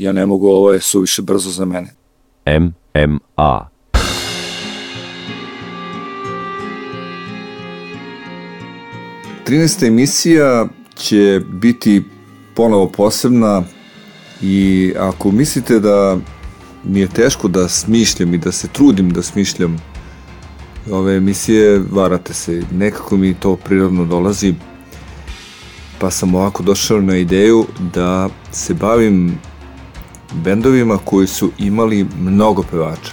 Ja ne mogu, ovo je suviše brzo za mene. MMA. Trinaesta emisija će biti ponovo posebna i ako mislite da mi je teško da smišljam i da se trudim da smišljam ove emisije, varate se. Nekako mi to prirodno dolazi, pa sam ovako došao na ideju da se bavim bendovima koji su imali mnogo pevača.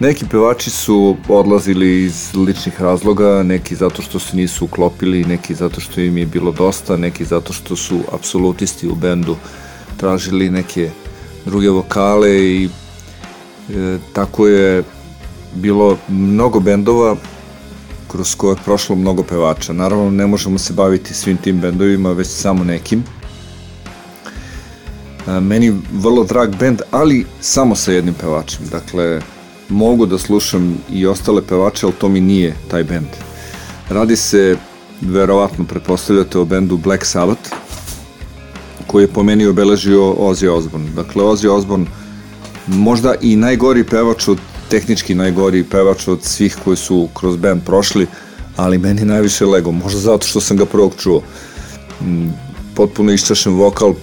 Neki pevači su odlazili iz ličnih razloga, neki zato što se nisu uklopili, neki zato što im je bilo dosta, neki zato što su apsolutisti u bendu tražili neke druge vokale i e, tako je bilo mnogo bendova kroz koje je prošlo mnogo pevača. Naravno, ne možemo se baviti svim tim bendovima, već samo nekim. Meni vrlo drag bend, ali samo sa jednim pevačem. Dakle, mogu da slušam i ostale pevače, ali to mi nije taj bend. Radi se, verovatno pretpostavljate o bendu Black Sabbath, koji je po meni obeležio Ozzy Osbourne. Dakle, Ozzy Osbourne možda i najgori pevač od, tehnički najgori pevač od svih koji su kroz band prošli, ali meni najviše lego, možda zato što sam ga prvog čuo. Mm, Potpuno iščašen vokal,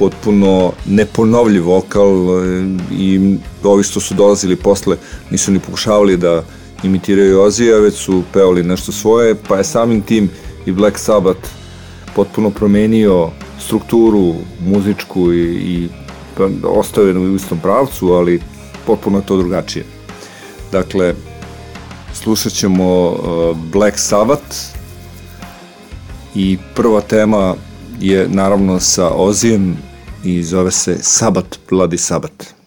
potpuno neponovljiv vokal e, i ovi što su dolazili posle nisu ni pokušavali da imitiraju Ozija, već su pevali nešto svoje, pa je samim tim i Black Sabbath potpuno promenio strukturu muzičku i, i pa, ostao je u istom pravcu, ali potpuno je to drugačije. Dakle, slušat ćemo uh, Black Sabbath i prva tema je naravno sa Ozijem i zove se Sabat, Bloody Sabat.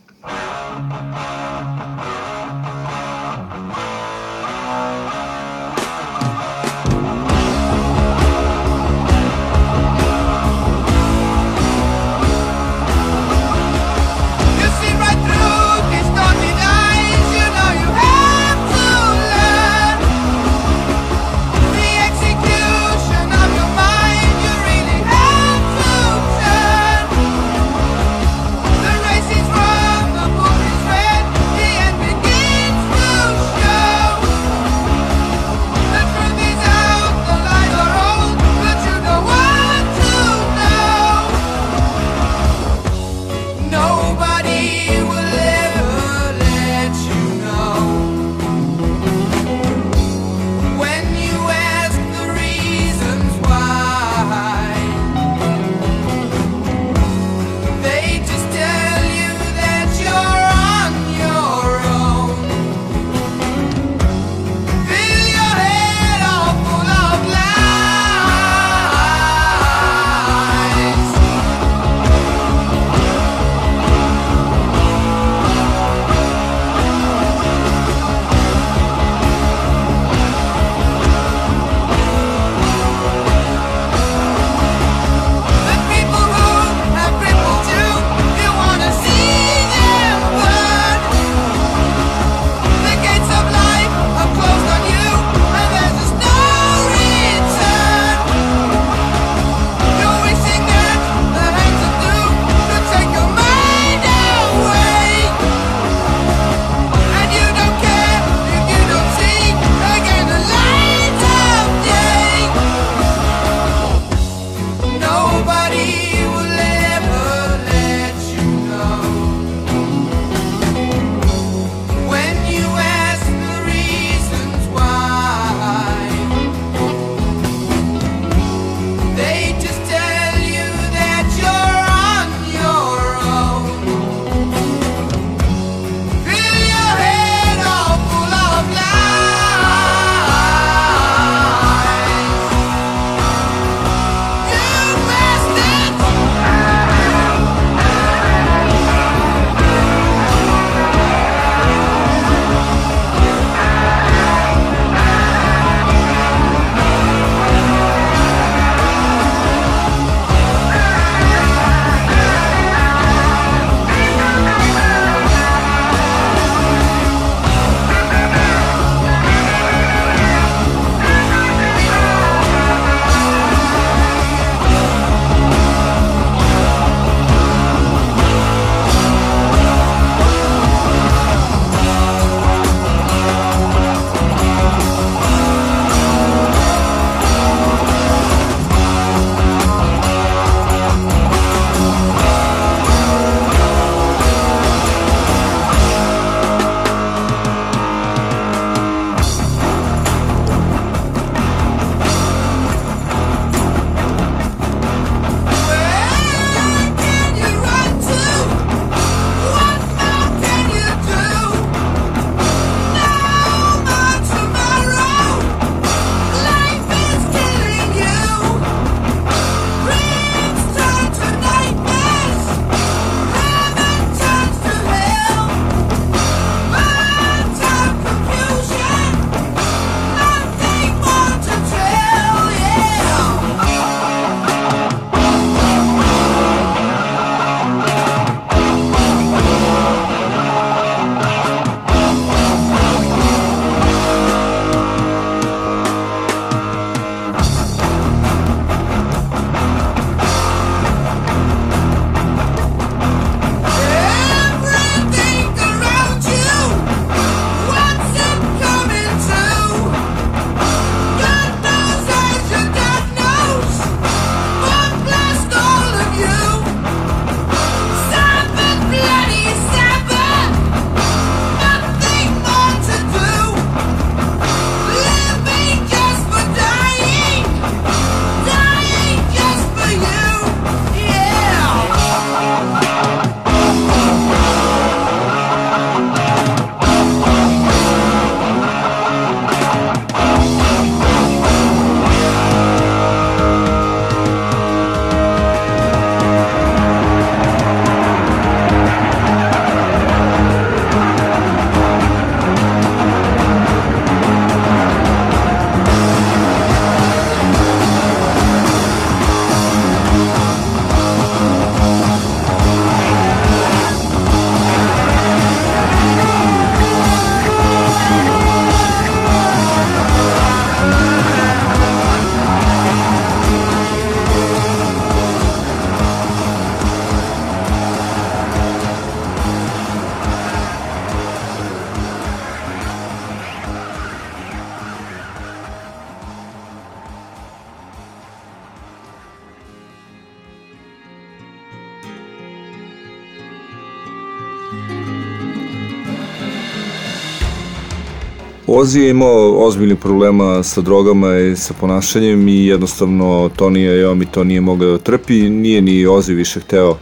Ozi je imao ozbiljnih problema sa drogama i sa ponašanjem i jednostavno Tonija Iommi to nije mogao da trpi, nije ni Ozi više hteo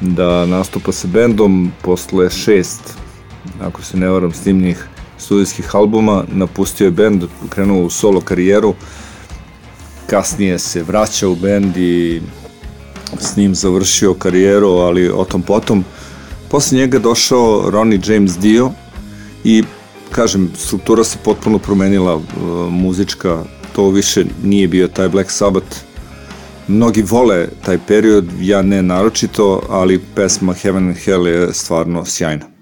da nastupa sa bendom posle šest, ako se ne varam, snimljenih studijskih albuma, napustio je bend, krenuo u solo karijeru, kasnije se vraćao u bend i s njim završio karijeru, ali o tom potom. Posle njega došao Ronnie James Dio i kažem, struktura se potpuno promenila uh, muzička, to više nije bio taj Black Sabbath. Mnogi vole taj period, ja ne naročito, ali pesma Heaven and Hell je stvarno sjajna.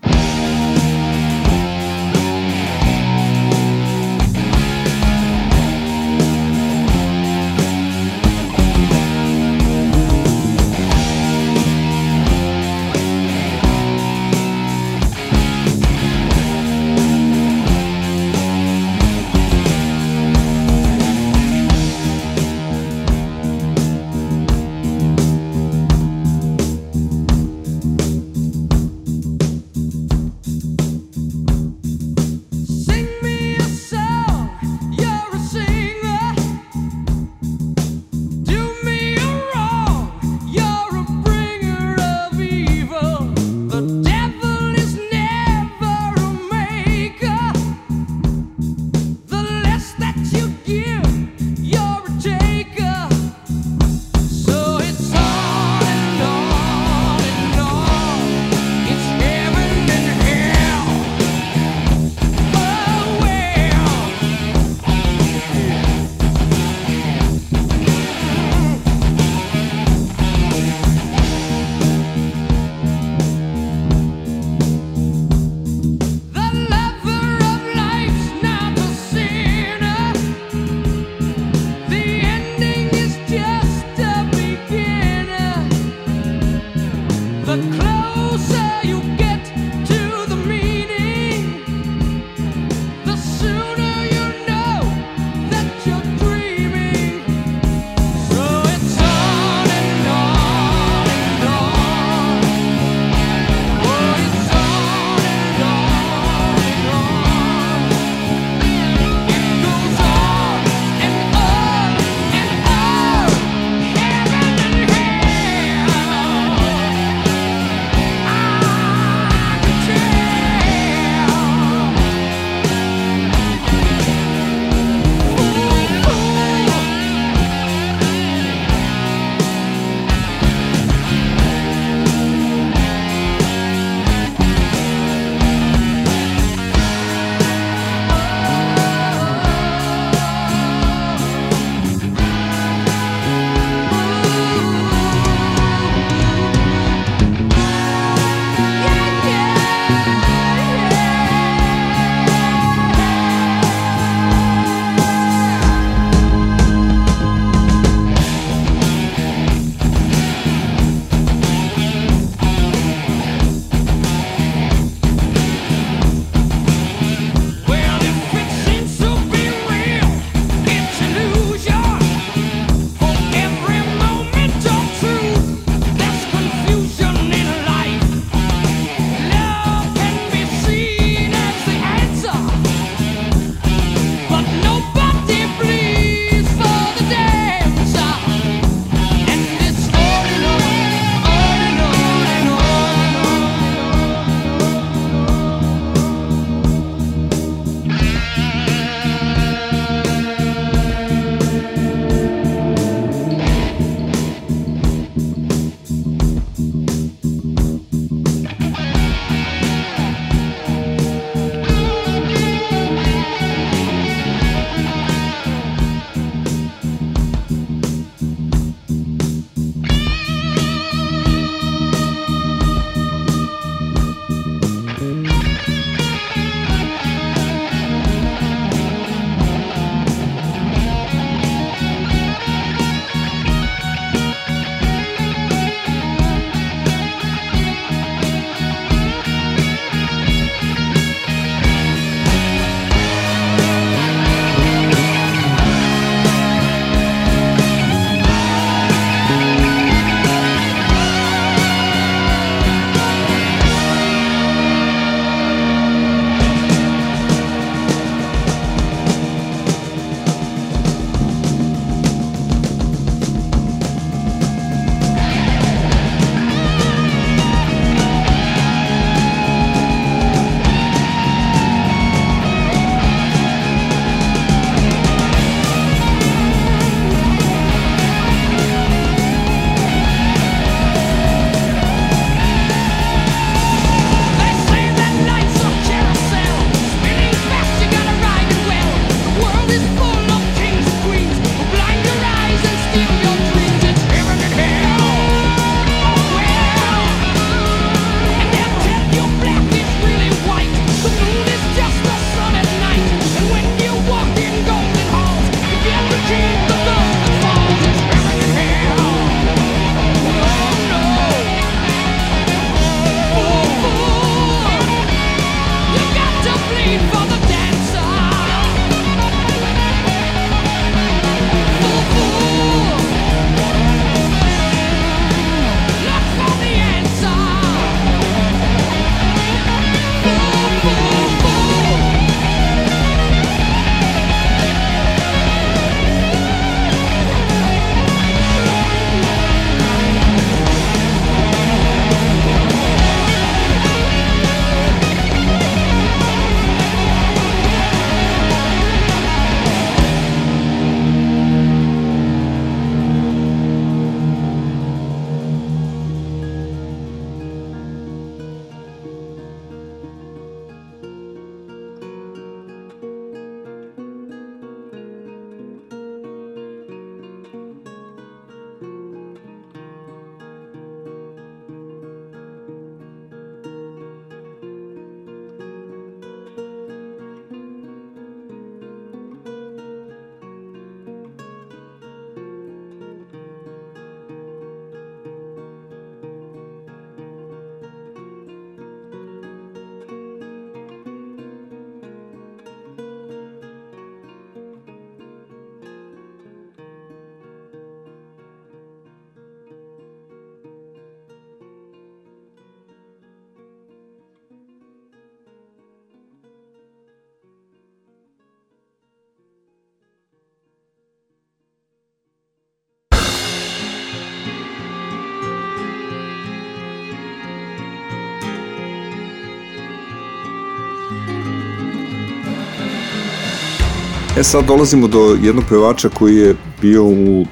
Sad dolazimo do jednog pevača koji je bio u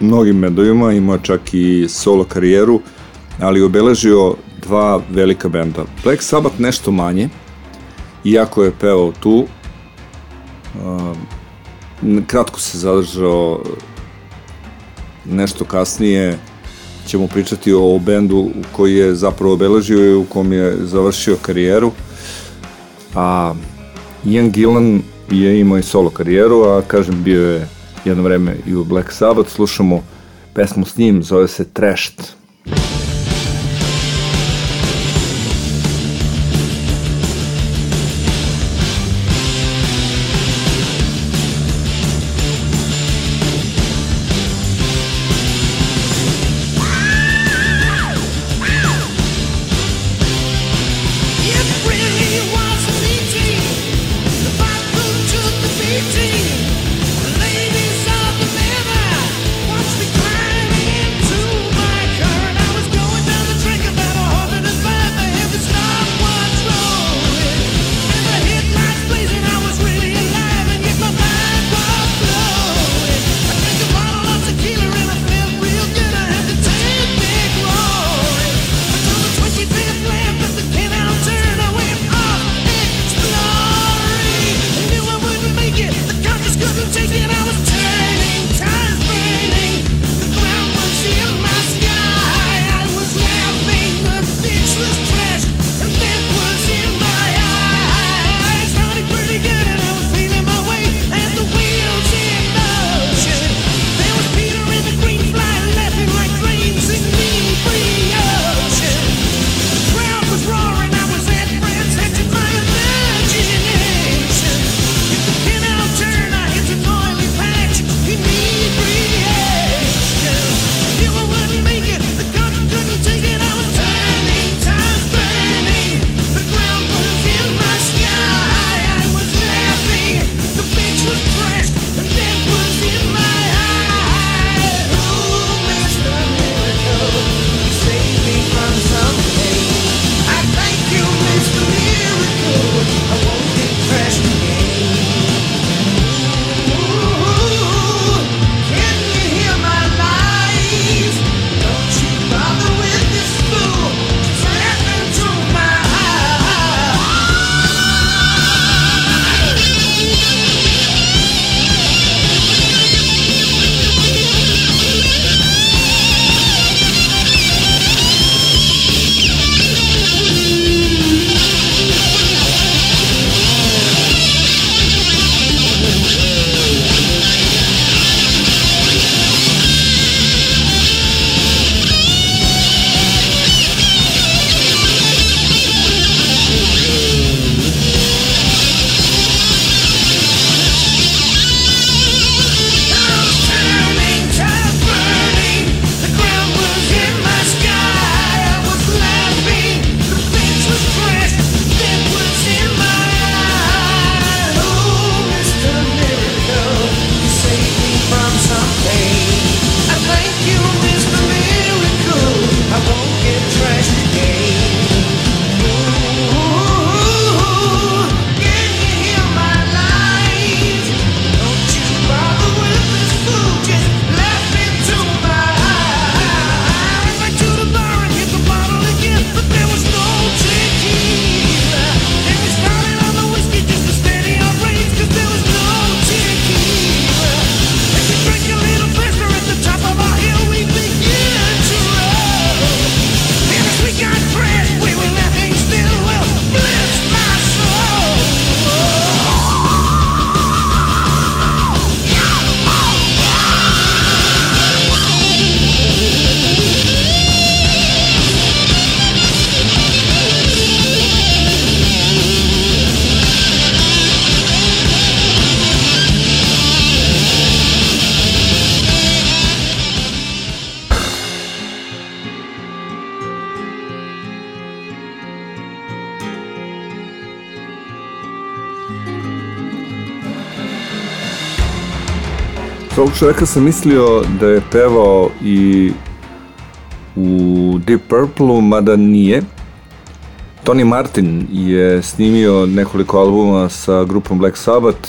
mnogim medovima, ima čak i solo karijeru, ali obeležio dva velika benda. Black Sabbath nešto manje, iako je pevao tu, um, kratko se zadržao nešto kasnije ćemo pričati o bendu koji je zapravo obeležio i u kom je završio karijeru a Ian Gillan je imao i solo karijeru, a kažem bio je jedno vreme i u Black Sabbath, slušamo pesmu s njim, zove se Trashed. Trashed. čoveka sam mislio da je pevao i u Deep Purple, mada nije. Tony Martin je snimio nekoliko albuma sa grupom Black Sabbath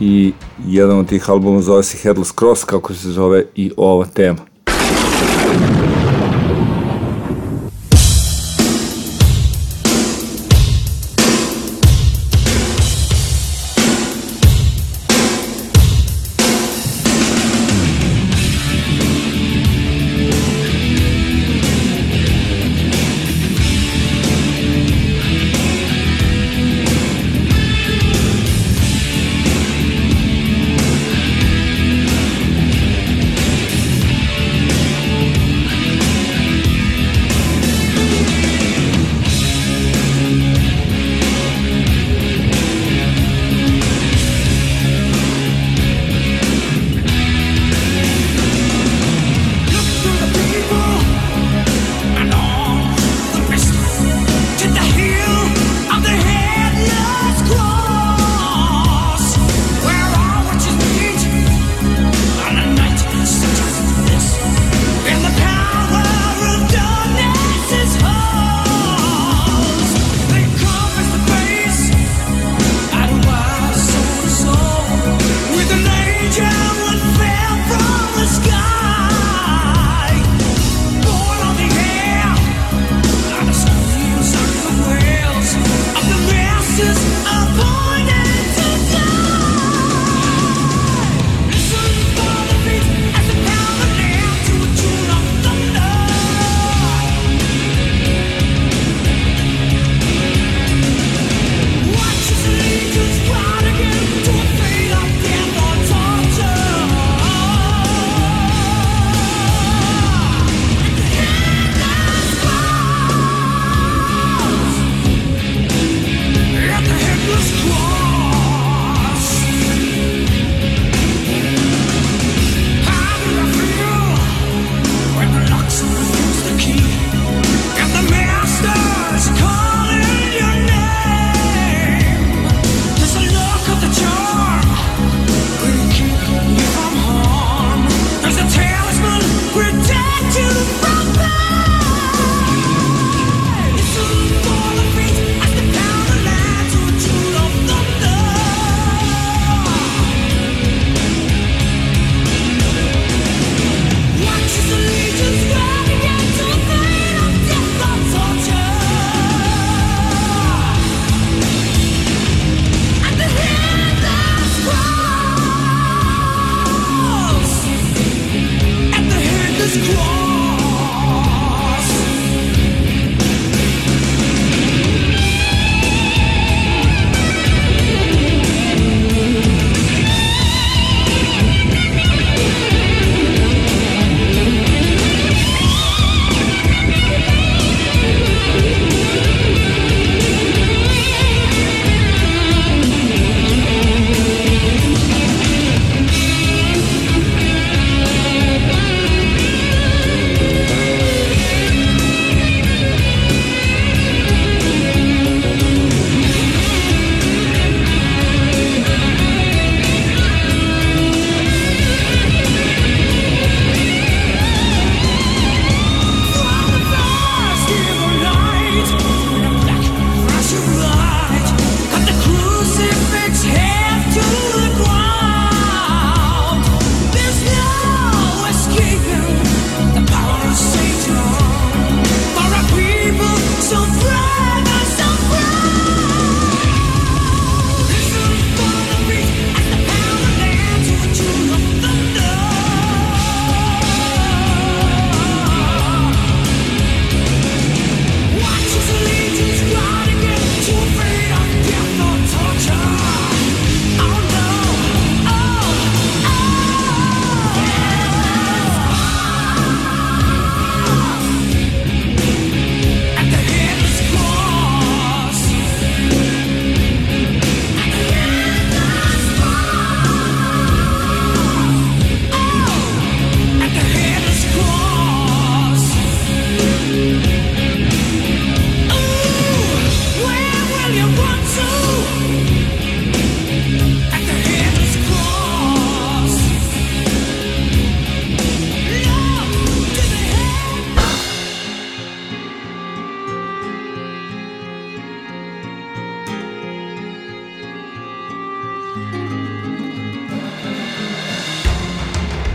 i jedan od tih albuma zove se Headless Cross, kako se zove i ova tema.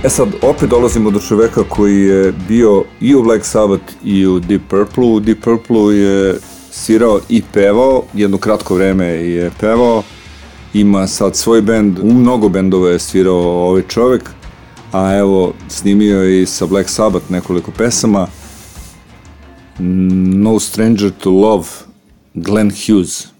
E sad, opet dolazimo do čoveka koji je bio i u Black Sabbath i u Deep Purple. U Deep Purple je svirao i pevao, jedno kratko vreme je pevao. Ima sad svoj bend, u mnogo bendova je svirao ovaj čovek, a evo, snimio je i sa Black Sabbath nekoliko pesama. No Stranger to Love, Glenn Hughes.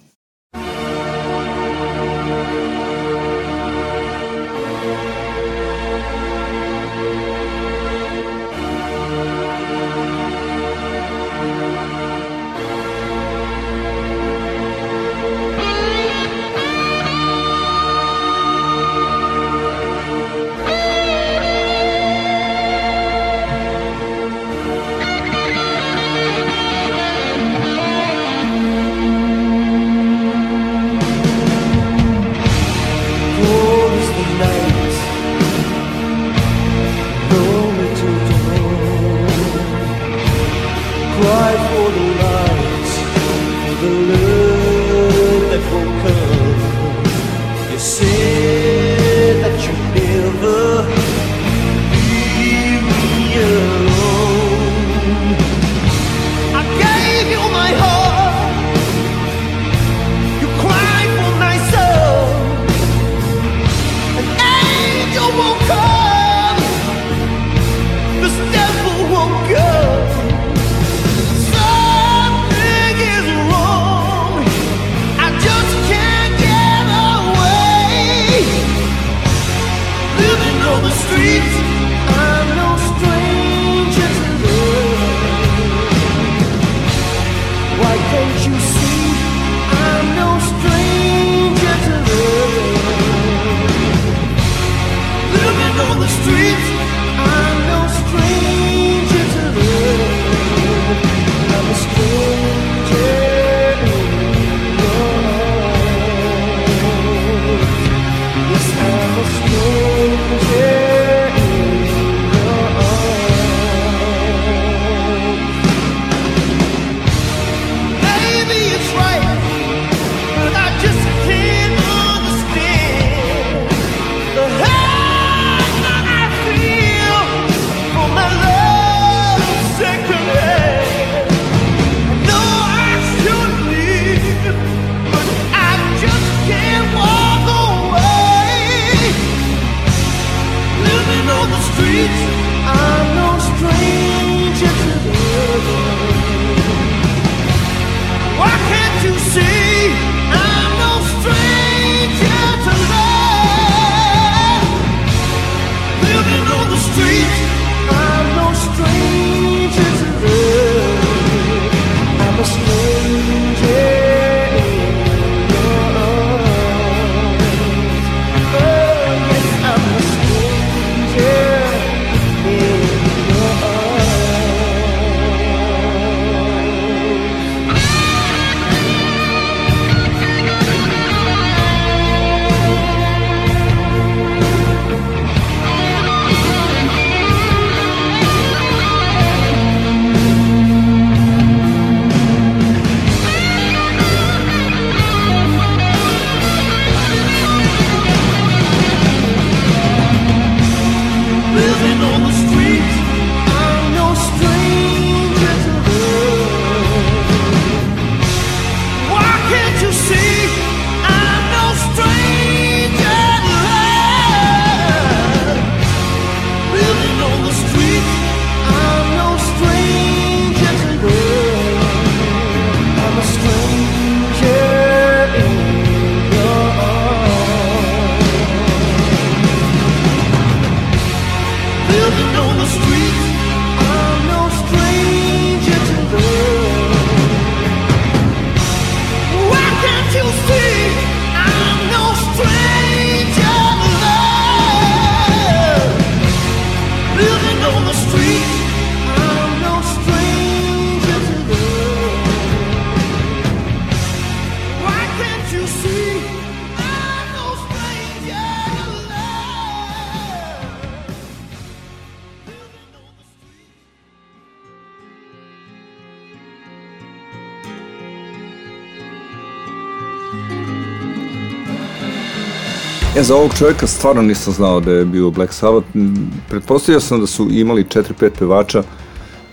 Ja za ovog čovjeka stvarno nisam znao da je bio Black Sabbath. M, Pretpostavio sam da su imali 4-5 pevača.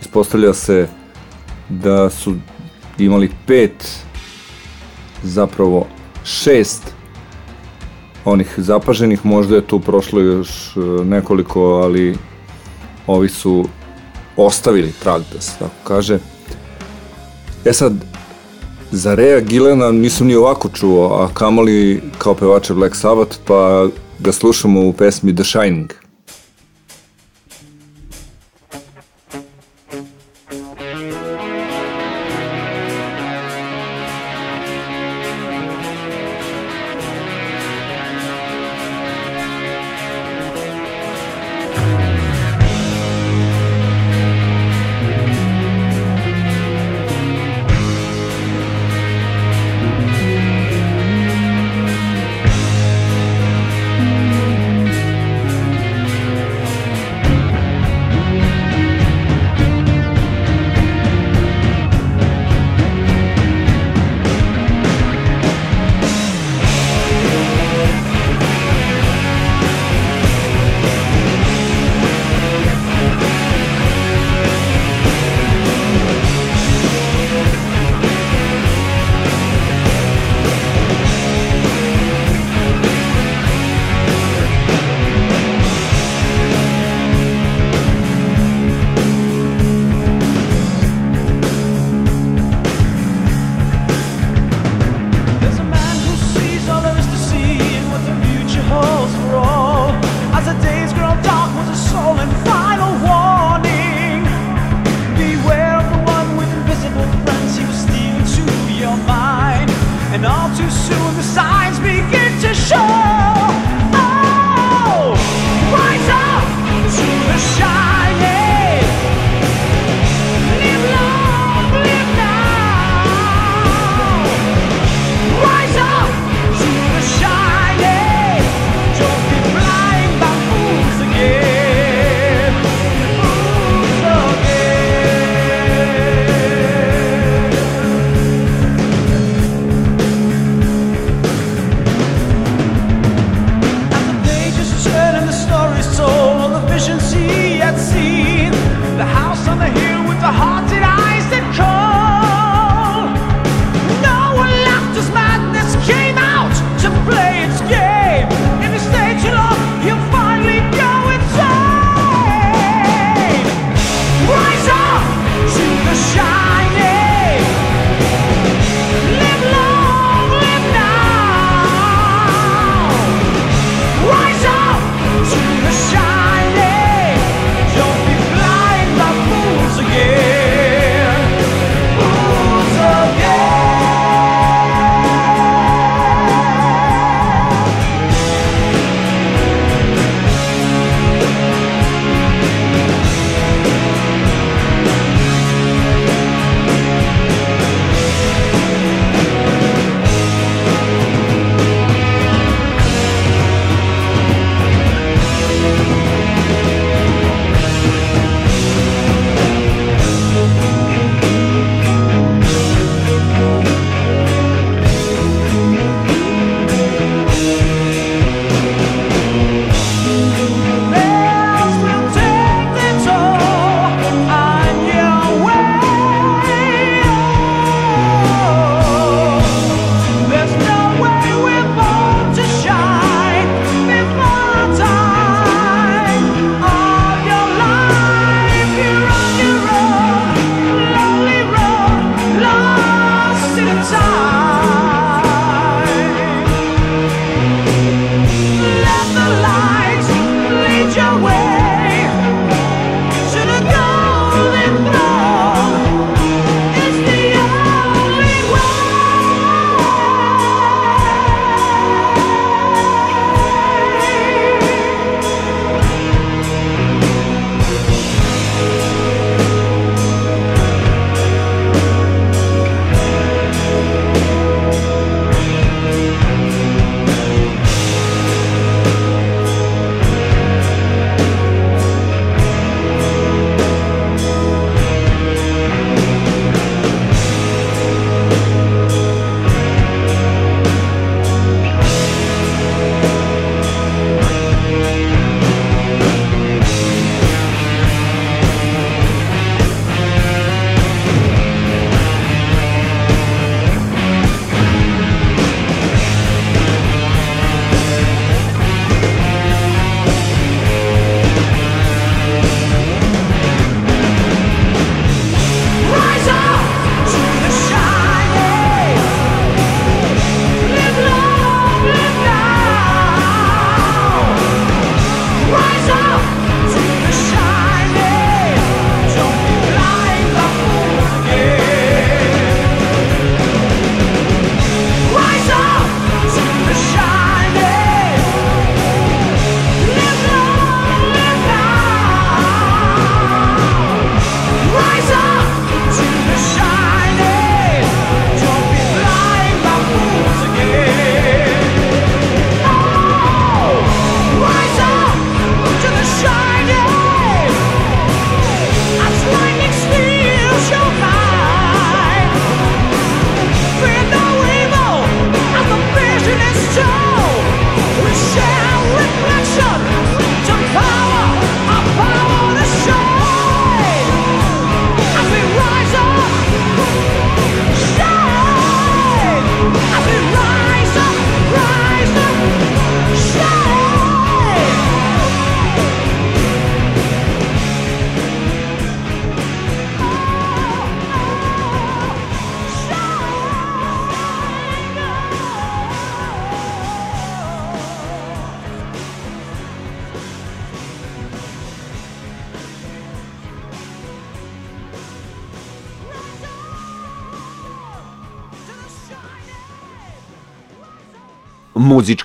Ispostavlja se da su imali pet, zapravo šest onih zapaženih. Možda je tu prošlo još e, nekoliko, ali ovi su ostavili trag, da se tako kaže. E sad, za Rea Gilena nisam ni ovako čuo, a kamoli kao pevača Black Sabbath, pa ga slušamo u pesmi The Shining.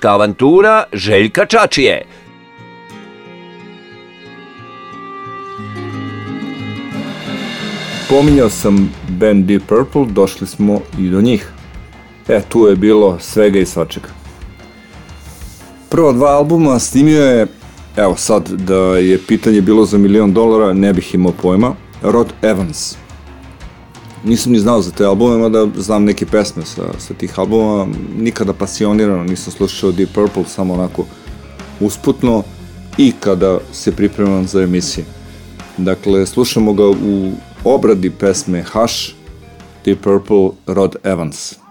Muzička avantura Željka Čačije. Pominjao sam band Deep Purple, došli smo i do njih. E, tu je bilo svega i svačega. Prva dva albuma snimio je, evo sad da je pitanje bilo za milion dolara, ne bih imao pojma, Rod Evans nisam ni znao za te albume, mada znam neke pesme sa, sa tih albuma, nikada pasionirano nisam slušao Deep Purple, samo onako usputno i kada se pripremam za emisije. Dakle, slušamo ga u obradi pesme Hush, Deep Purple, Rod Evans.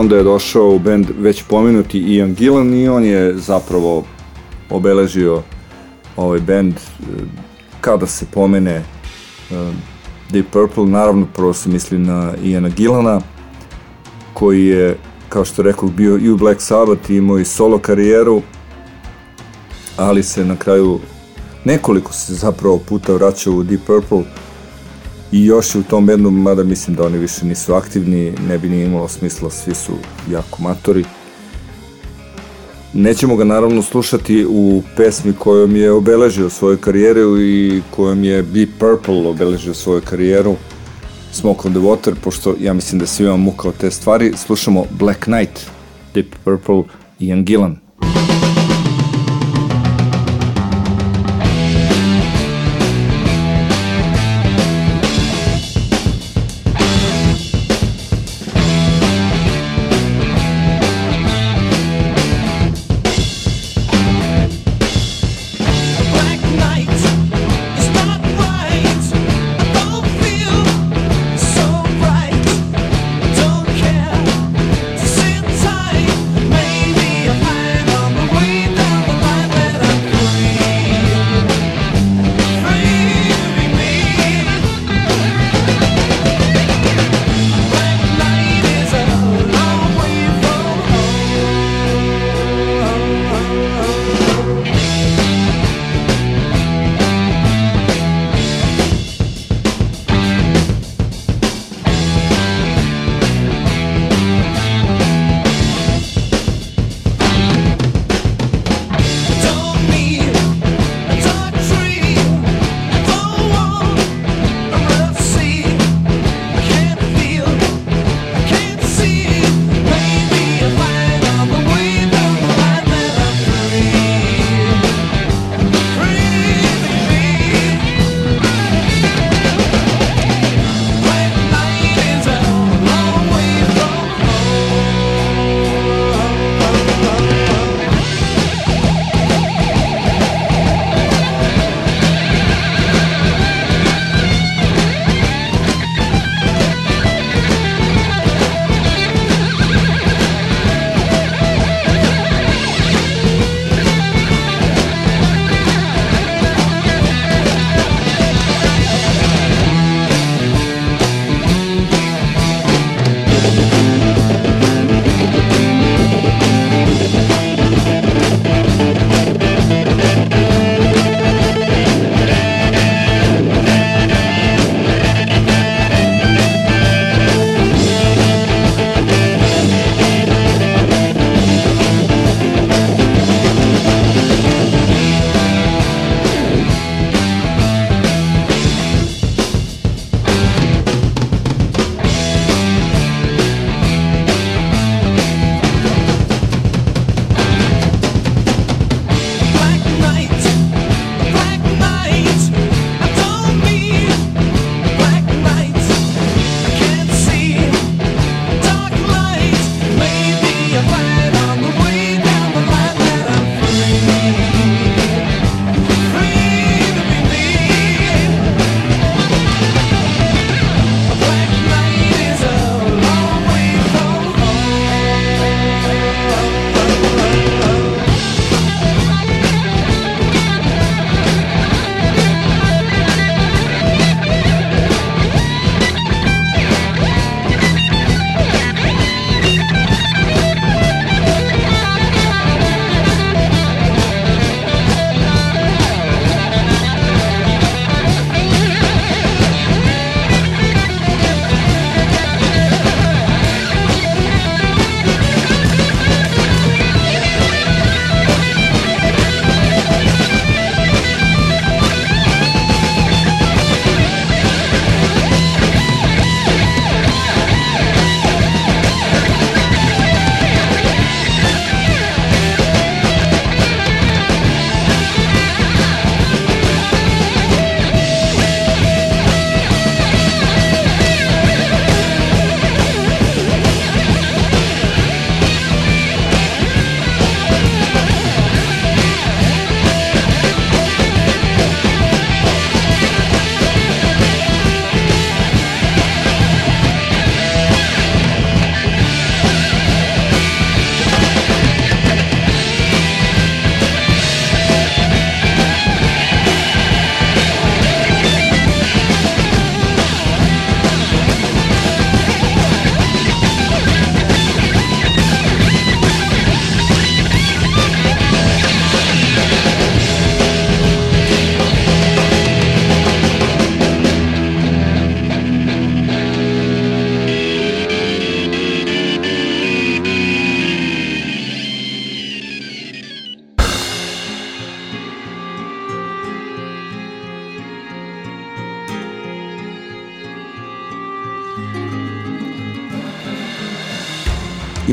Onda je došao u band već pomenuti Ian Gillan i on je zapravo obeležio ovaj band e, kada se pomene e, Deep Purple, naravno prvo se misli na Iana Gillana koji je, kao što rekao, bio i u Black Sabbath i imao i solo karijeru, ali se na kraju nekoliko se zapravo puta vraćao u Deep Purple i još je u tom bendu, mada mislim da oni više nisu aktivni, ne bi ni imalo smisla, svi su jako matori. Nećemo ga naravno slušati u pesmi kojom je obeležio svoju karijeru i kojom je Deep Purple obeležio svoju karijeru, Smoke on the Water, pošto ja mislim da svima muka od te stvari, slušamo Black Knight, Deep Purple, Ian Gillan.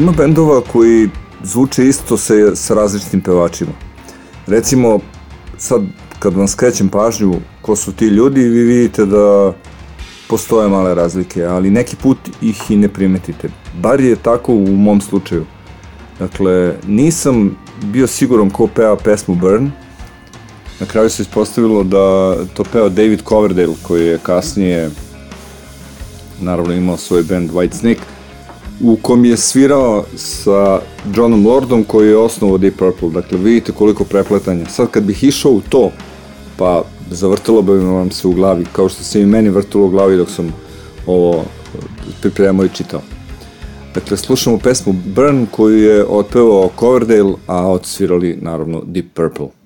Ima bendova koji zvuče isto sa, sa različitim pevačima. Recimo, sad kad vam skrećem pažnju ko su ti ljudi, vi vidite da postoje male razlike, ali neki put ih i ne primetite. Bar je tako u mom slučaju. Dakle, nisam bio siguran ko peva pesmu Burn. Na kraju se ispostavilo da to peva David Coverdale, koji je kasnije naravno imao svoj band White Snake, u kom je svirao sa Johnom Lordom koji je osnovao Deep Purple. Dakle, vidite koliko prepletanja. Sad kad bih išao u to, pa zavrtilo bi vam se u glavi, kao što se i meni vrtilo u glavi dok sam ovo pripremao i čitao. Dakle, slušamo pesmu Burn koju je otpevao Coverdale, a odsvirali naravno Deep Purple.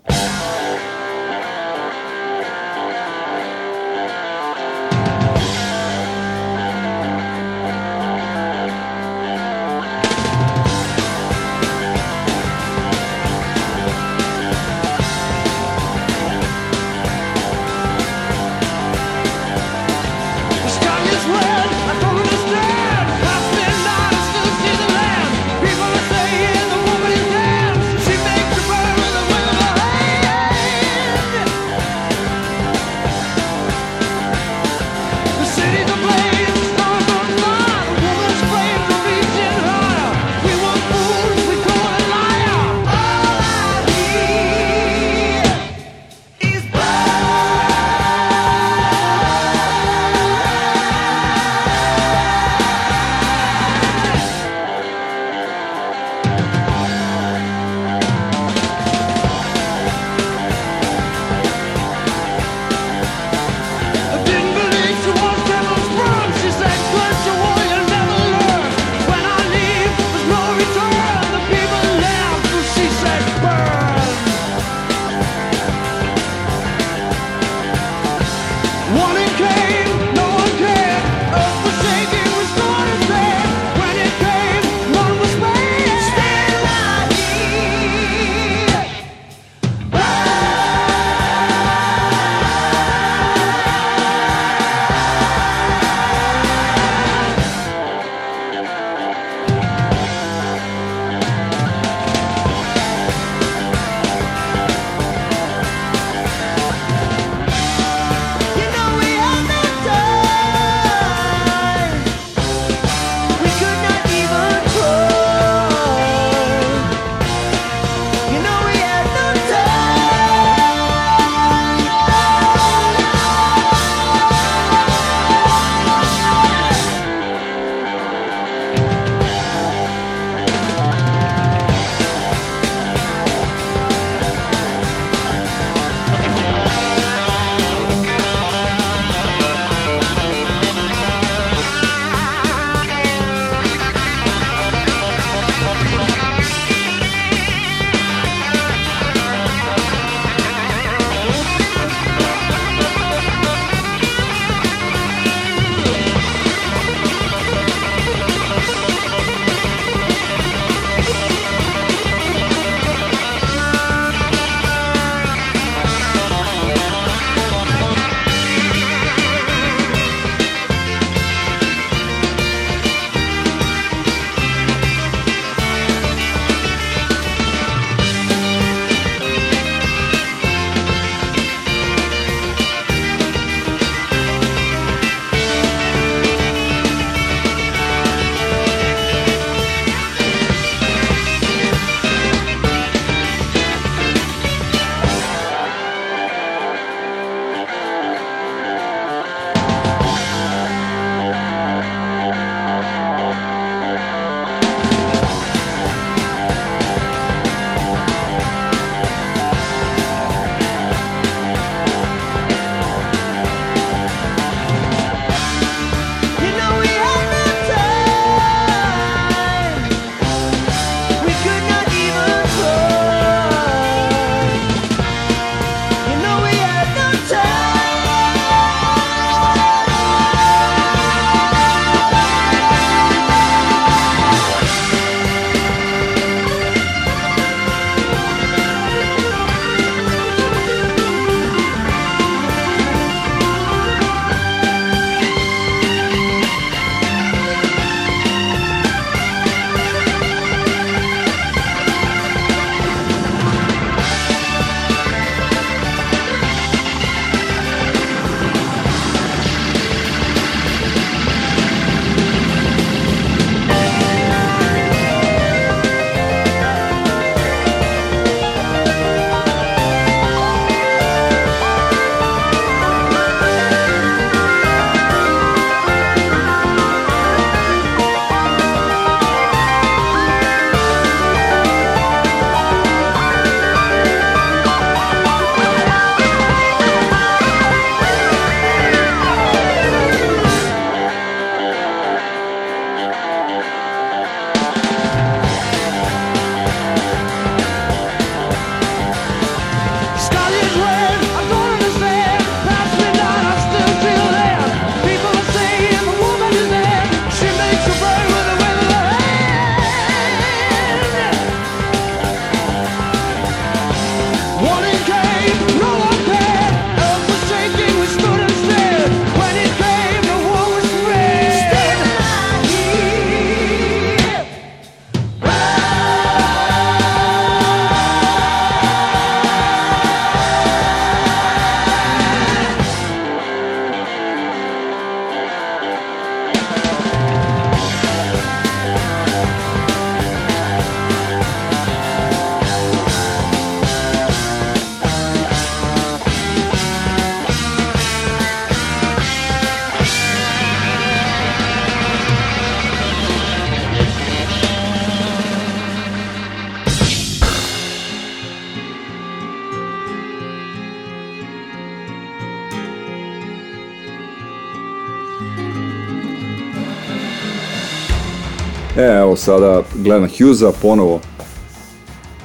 Sada Glena Hughesa ponovo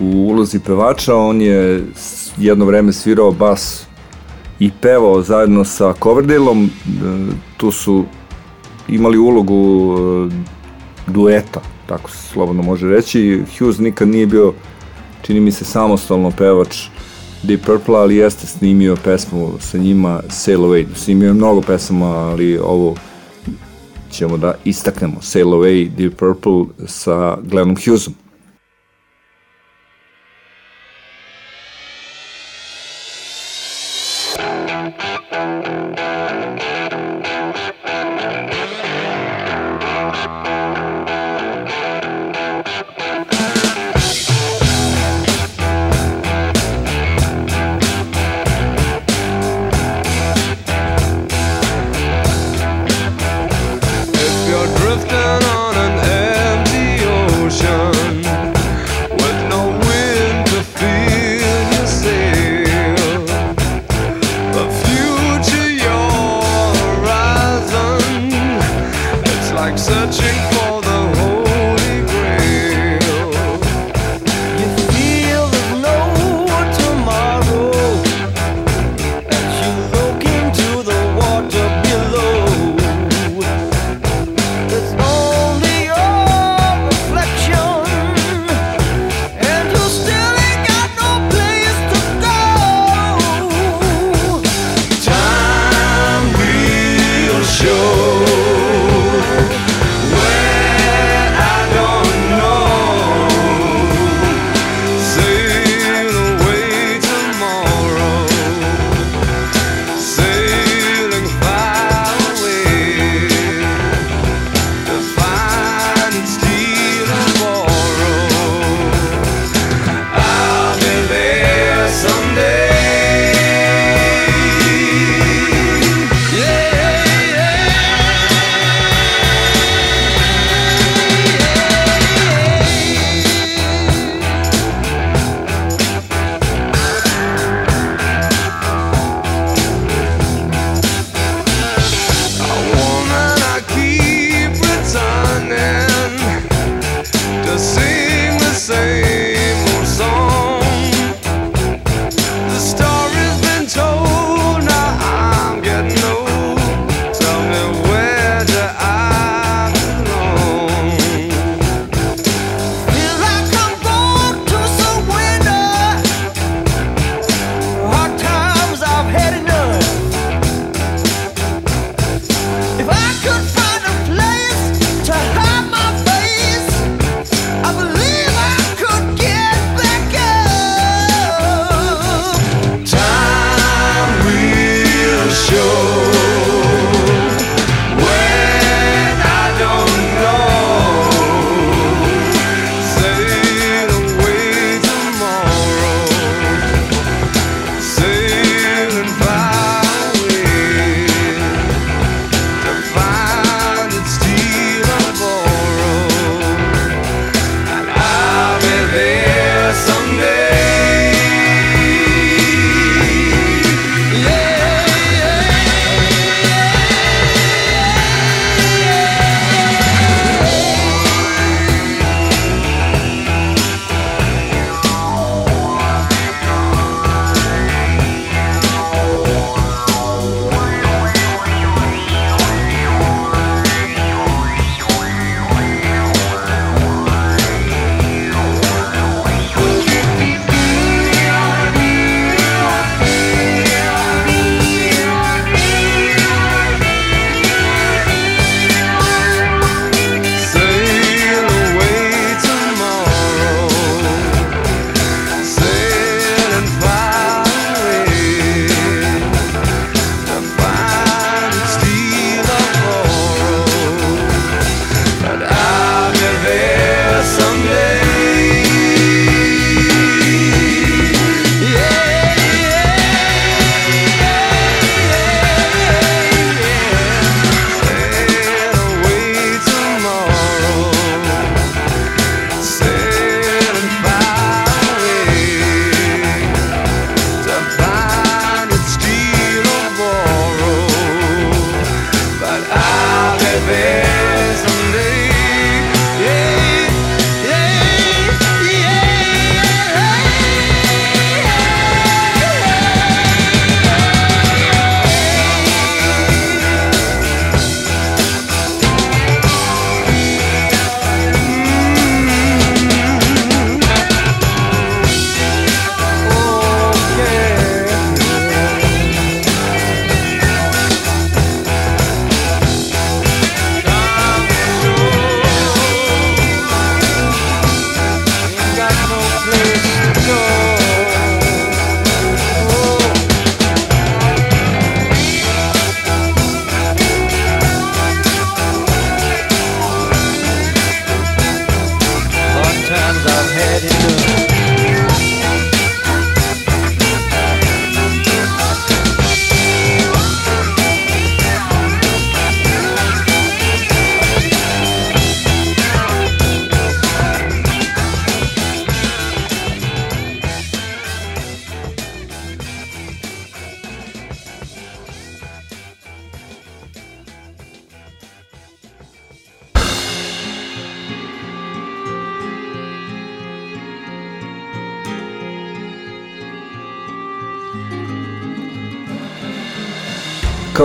u ulozi pevača, on je jedno vreme svirao bas i pevao zajedno sa Coverdaleom, E, tu su imali ulogu e, dueta, tako se slobodno može reći. Hughes nikad nije bio, čini mi se, samostalno pevač Deep Purple, ali jeste snimio pesmu sa njima Sail Away. Snimio je mnogo pesama, ali ovo ćemo da istaknemo Sail Away Deep Purple sa Glennom Hughesom.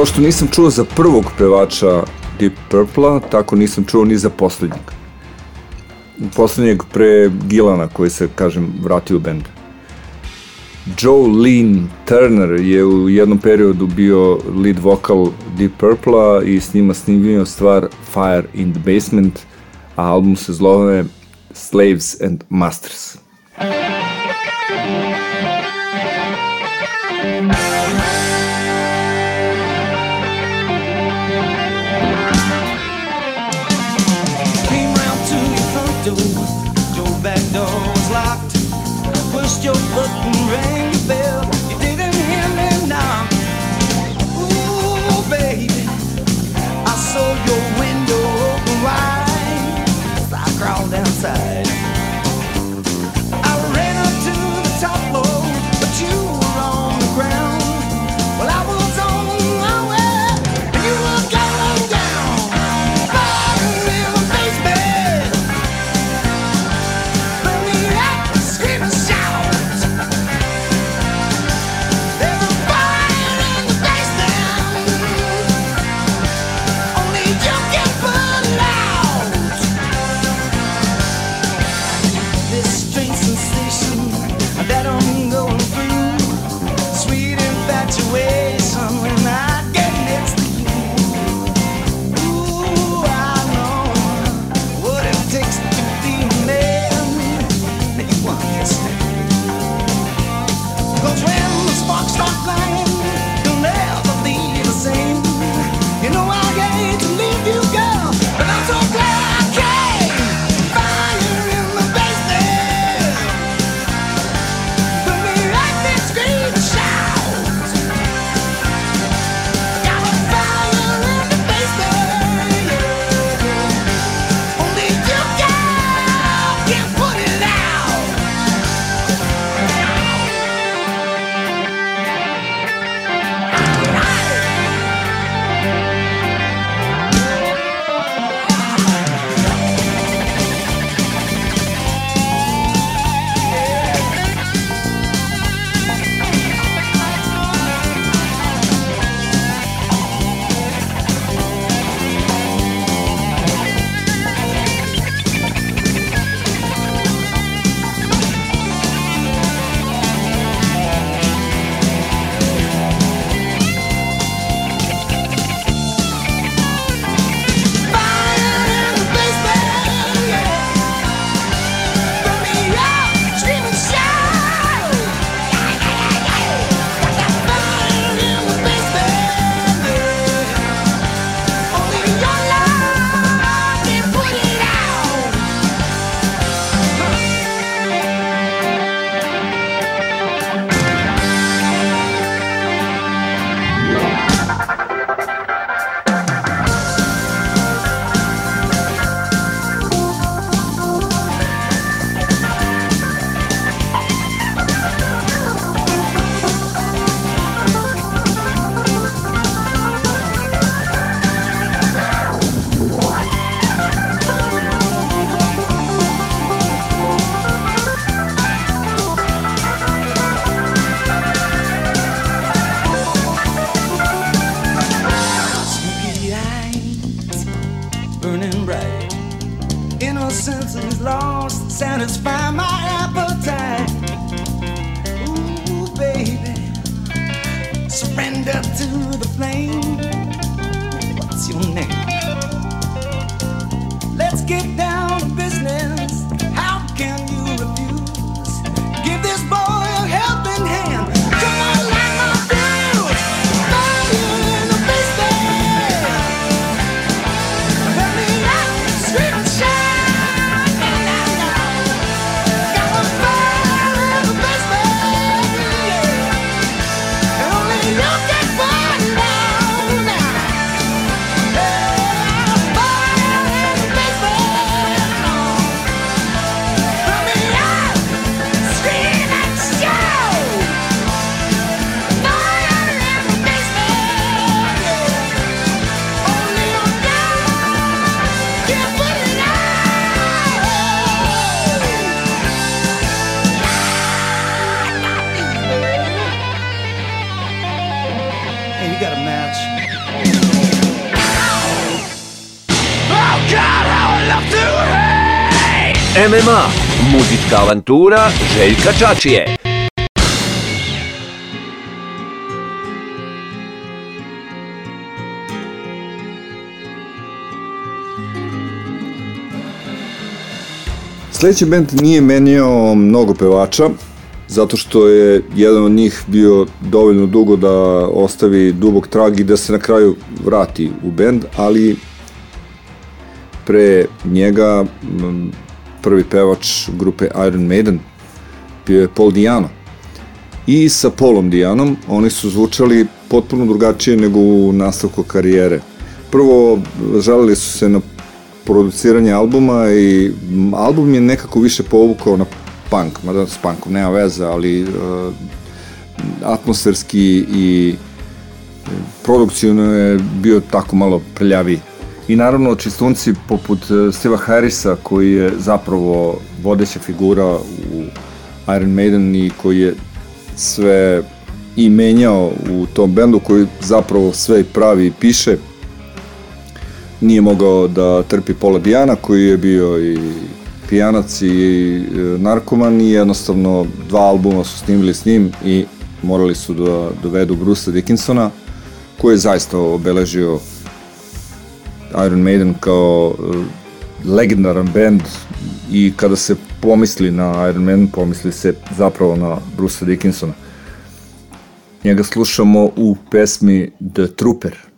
Kao što nisam čuo za prvog pevača Deep Purple-a, tako nisam čuo ni za poslednjeg. Poslednjeg pre Gilana koji se, kažem, vratio u bend. Joe Lynn Turner je u jednom periodu bio lead vokal Deep Purple-a i s njima snimio stvar Fire in the Basement, a album se zove Slaves and Masters. your book muzička avantura Željka Čačije. Sljedeći band nije menjao mnogo pevača, zato što je jedan od njih bio dovoljno dugo da ostavi dubog trag i da se na kraju vrati u band, ali pre njega prvi pevač grupe Iron Maiden bio je Paul Diano. I sa Paulom Dianom oni su zvučali potpuno drugačije nego u nastavku karijere. Prvo, žalili su se na produciranje albuma i album je nekako više povukao na punk, mada s punkom nema veze, ali uh, atmosferski i produkcijno je bio tako malo prljaviji. I naravno čistunci poput uh, Steva Harrisa koji je zapravo vodeća figura u Iron Maiden i koji je sve i menjao u tom bendu koji zapravo sve pravi i piše nije mogao da trpi Pola Dijana koji je bio i pijanac i e, narkoman i jednostavno dva albuma su snimili s njim i morali su da dovedu Brusa Dickinsona koji je zaista obeležio Iron Maiden kao e, legendaran band i kada se pomisli na Iron Maiden pomisli se zapravo na Brusa Dickinsona. Njega slušamo u pesmi The Trooper.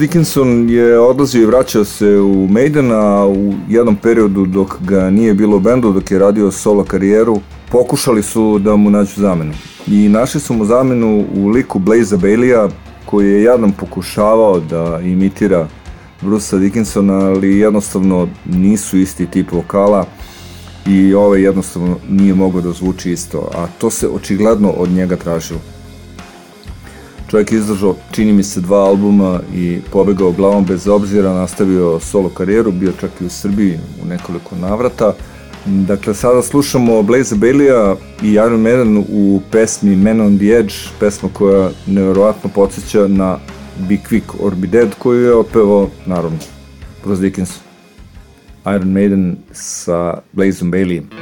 Dickinson je odlazio i vraćao se u Maiden, a u jednom periodu dok ga nije bilo u bendu, dok je radio solo karijeru, pokušali su da mu nađu zamenu. I našli su mu zamenu u liku Blaza Baileya, koji je jadnom pokušavao da imitira Brucea Dickinsona, ali jednostavno nisu isti tip vokala i ovaj jednostavno nije mogao da zvuči isto, a to se očigledno od njega tražilo. Čovjek je izdržao, čini mi se, dva albuma i pobegao glavom bez obzira, nastavio solo karijeru, bio čak i u Srbiji u nekoliko navrata. Dakle, sada slušamo Blaze Baileya i Iron Maiden u pesmi Man on the Edge, pesma koja nevjerovatno podsjeća na Be Quick or Be Dead koju je otpevao, naravno, Bruce Dickinson. Iron Maiden sa Blazeom Baileyem.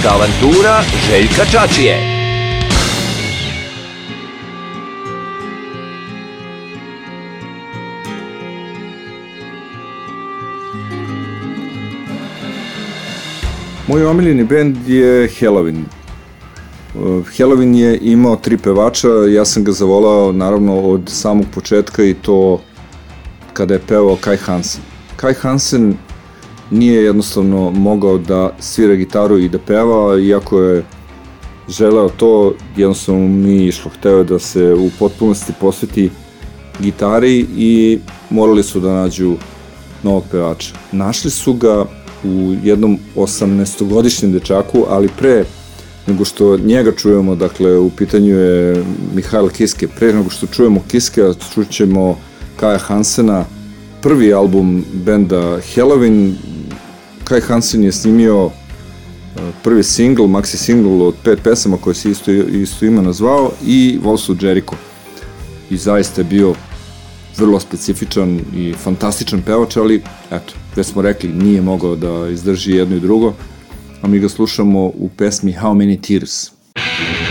Muzička avantura Željka Čačije. Moj omiljeni bend je Halloween. Uh, Halloween je imao tri pevača, ja sam ga zavolao naravno od samog početka i to kada je pevao Kai Hansen. Kai Hansen nije jednostavno mogao da svira gitaru i da peva, iako je želeo to, jednostavno nije išlo. Hteo je da se u potpunosti posveti gitari i morali su da nađu novog pevača. Našli su ga u jednom 18-godišnjem dečaku, ali pre nego što njega čujemo, dakle u pitanju je Mihajl Kiske, pre nego što čujemo Kiske, čućemo Kaja Hansena, prvi album benda Halloween, Kai Hansen je snimio uh, prvi single, maxi single od pet pesama koje se isto, isto ima nazvao i Volsu Jericho. I zaista je bio vrlo specifičan i fantastičan pevač, ali eto, već smo rekli, nije mogao da izdrži jedno i drugo, a mi ga slušamo u pesmi How Many Tears. A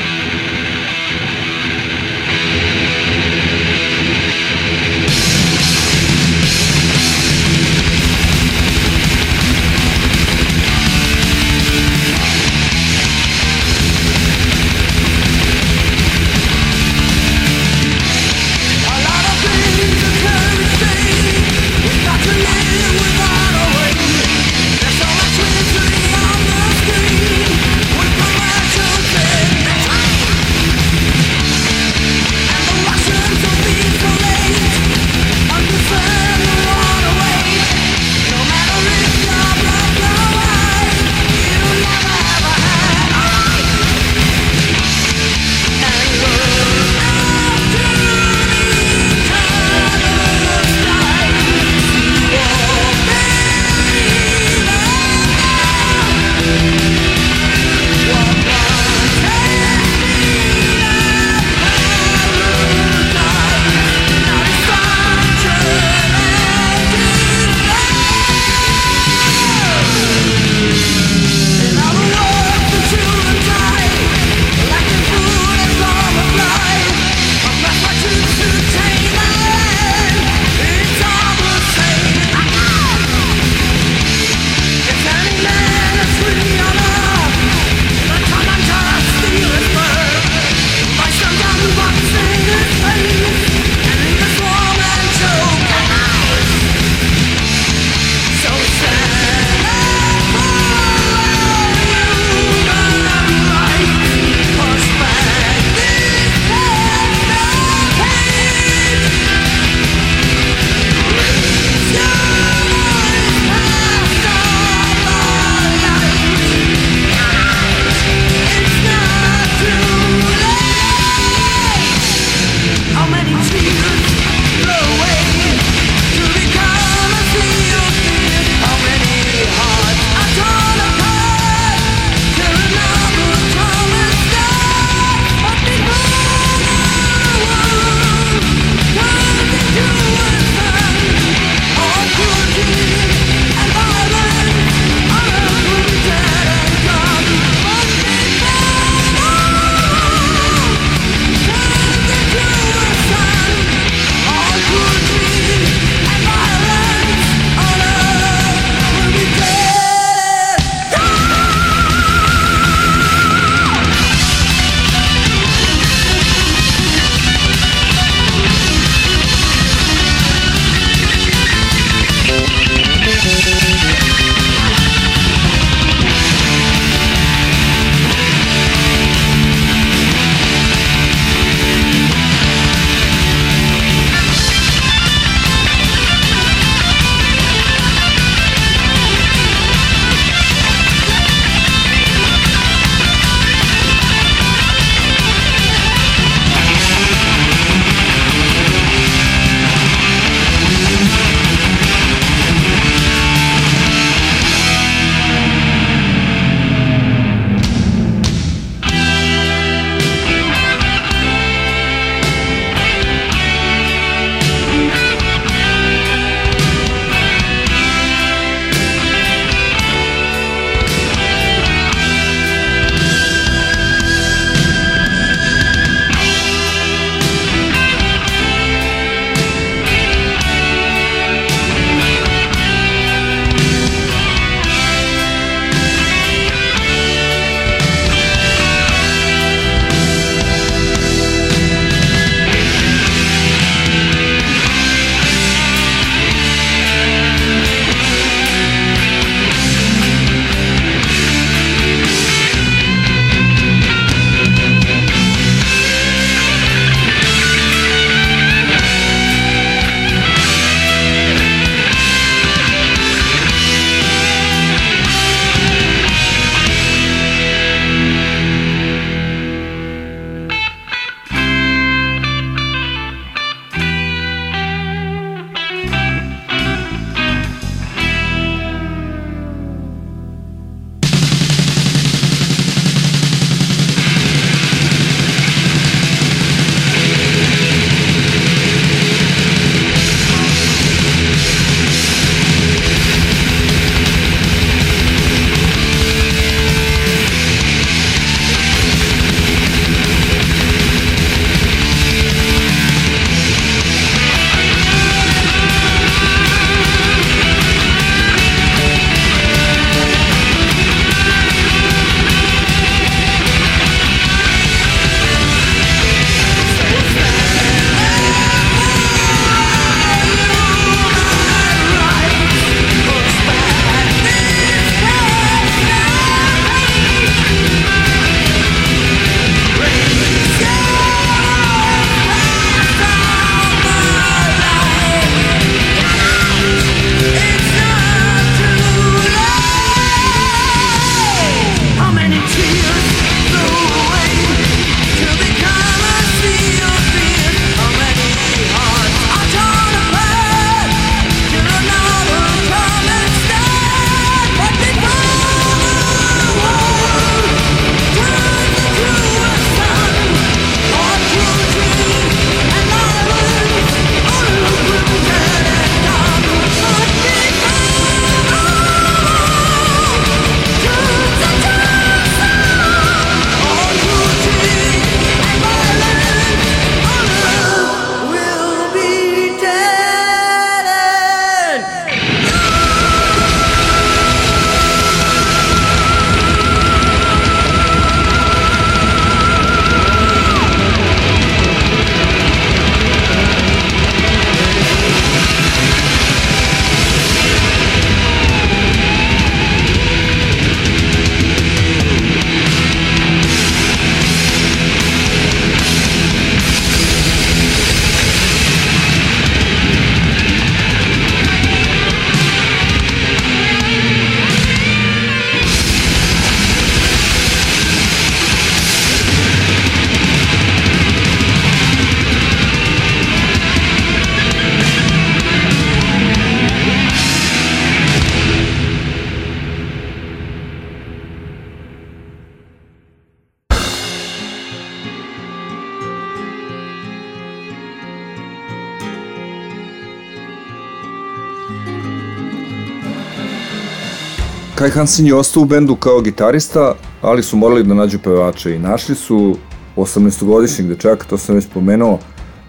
Kai Hansen je ostao u bendu kao gitarista, ali su morali da nađu pevača i našli su 18-godišnjeg dečaka, to sam već pomenuo,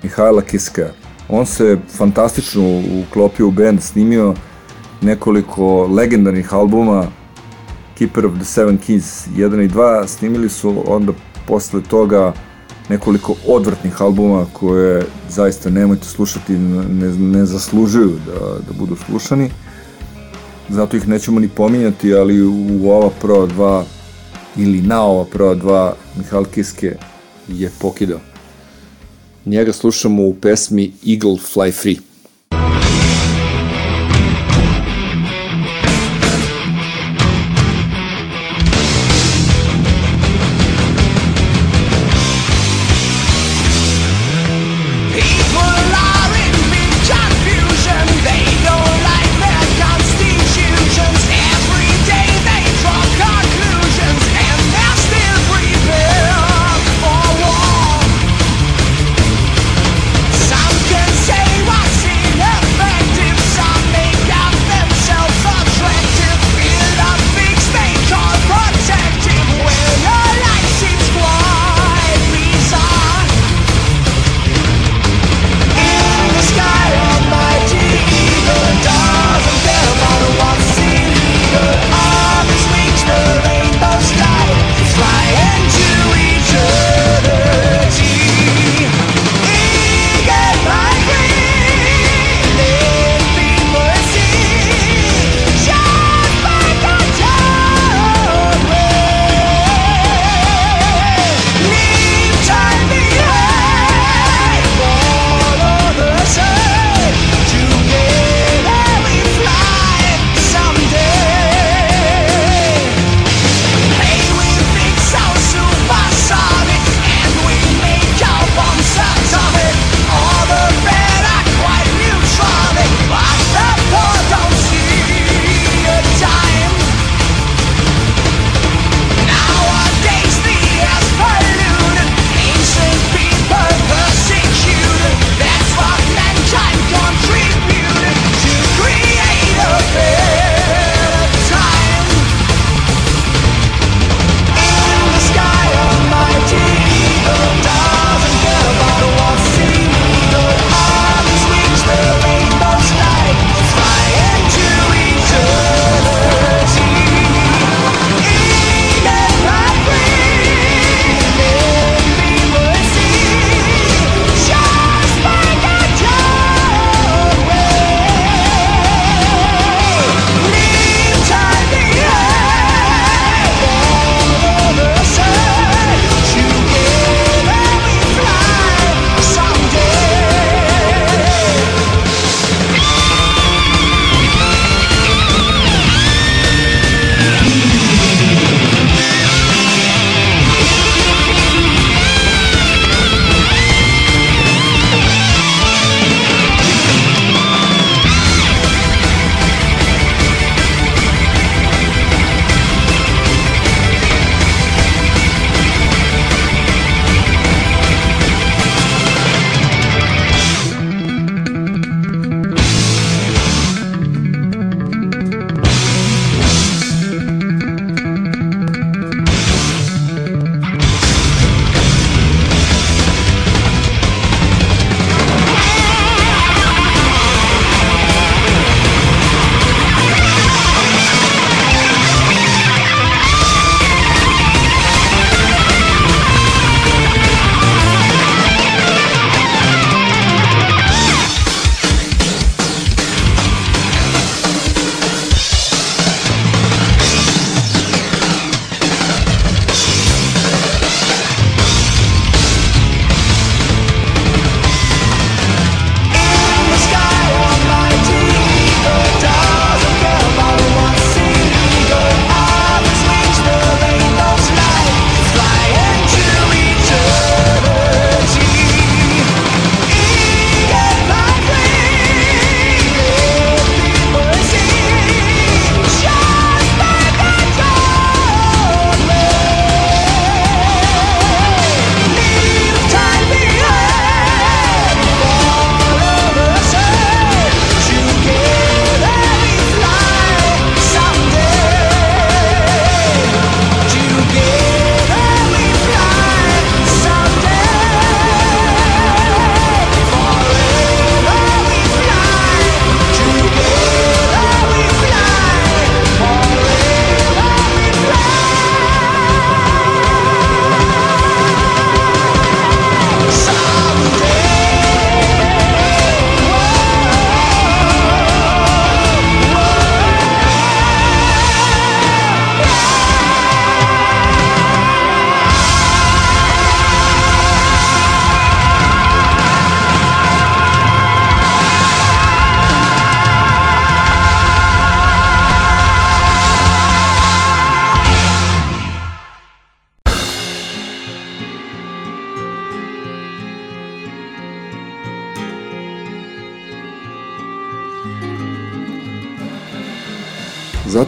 Mihajla Kiska. On se fantastično uklopio u bend, snimio nekoliko legendarnih albuma, Keeper of the Seven Keys 1 i 2, snimili su onda posle toga nekoliko odvrtnih albuma koje zaista nemojte slušati, ne, ne zaslužuju da, da budu slušani. Zato ih nećemo ni pominjati, ali u ova prva dva ili na ova prva dva Mihal Kiske je pokidao. Njega slušamo u pesmi Eagle Fly Free.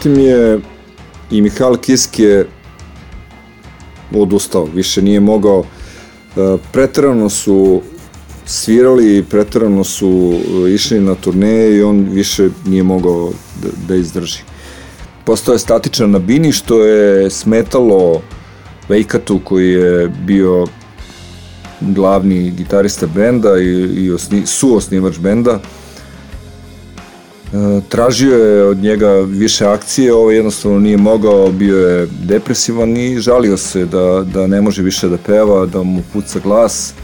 Zatim je i Mihajl Kiske odustao, više nije mogao. E, Preterano su svirali, preterano su e, išli na turneje i on više nije mogao da, da izdrži. Postao je statičan na bini što je smetalo Vejkatu koji je bio glavni gitarista benda i, i osni, suosnivač benda. E, tražio je od njega više akcije, ovo jednostavno nije mogao, bio je depresivan i žalio se da, da ne može više da peva, da mu puca glas,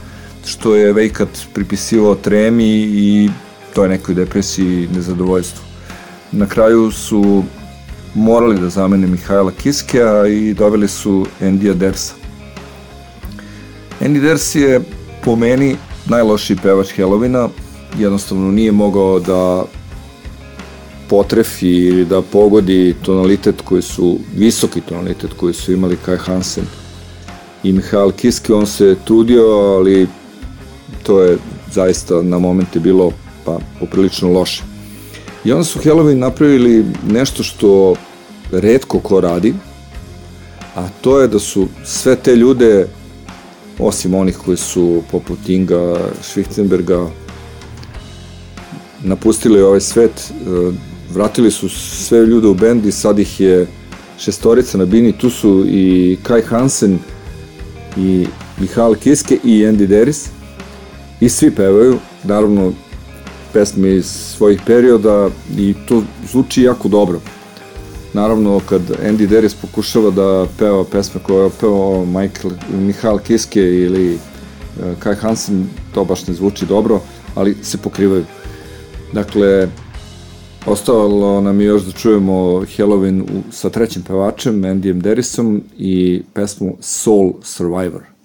što je Vejkat pripisivao tremi i to je nekoj depresiji i nezadovoljstvu. Na kraju su morali da zamene Mihajla Kiskea i doveli su Endija Dersa. Andy Ders je po meni najlošiji pevač Halloweena, jednostavno nije mogao da potrefi ili da pogodi tonalitet koji su, visoki tonalitet koji su imali Kai Hansen i Mihail Kiske, on se trudio, ali to je zaista na momente bilo pa poprilično loše. I onda su Halloween napravili nešto što redko ko radi, a to je da su sve te ljude, osim onih koji su poput Inga, Schwichtenberga, napustili ovaj svet, e, vratili su sve ljude u bend i sad ih je šestorica na bini, tu su i Kai Hansen i Mihal Kiske i Andy Deris i svi pevaju, naravno pesme iz svojih perioda i to zvuči jako dobro. Naravno, kad Andy Deris pokušava da peva pesme koje je pevao Michael, Mihal Kiske ili uh, Kai Hansen, to baš ne zvuči dobro, ali se pokrivaju. Dakle, ostalo nam je još da čujemo Halloween u, sa trećim pevačem, Andyjem Derisom i pesmu Soul Survivor.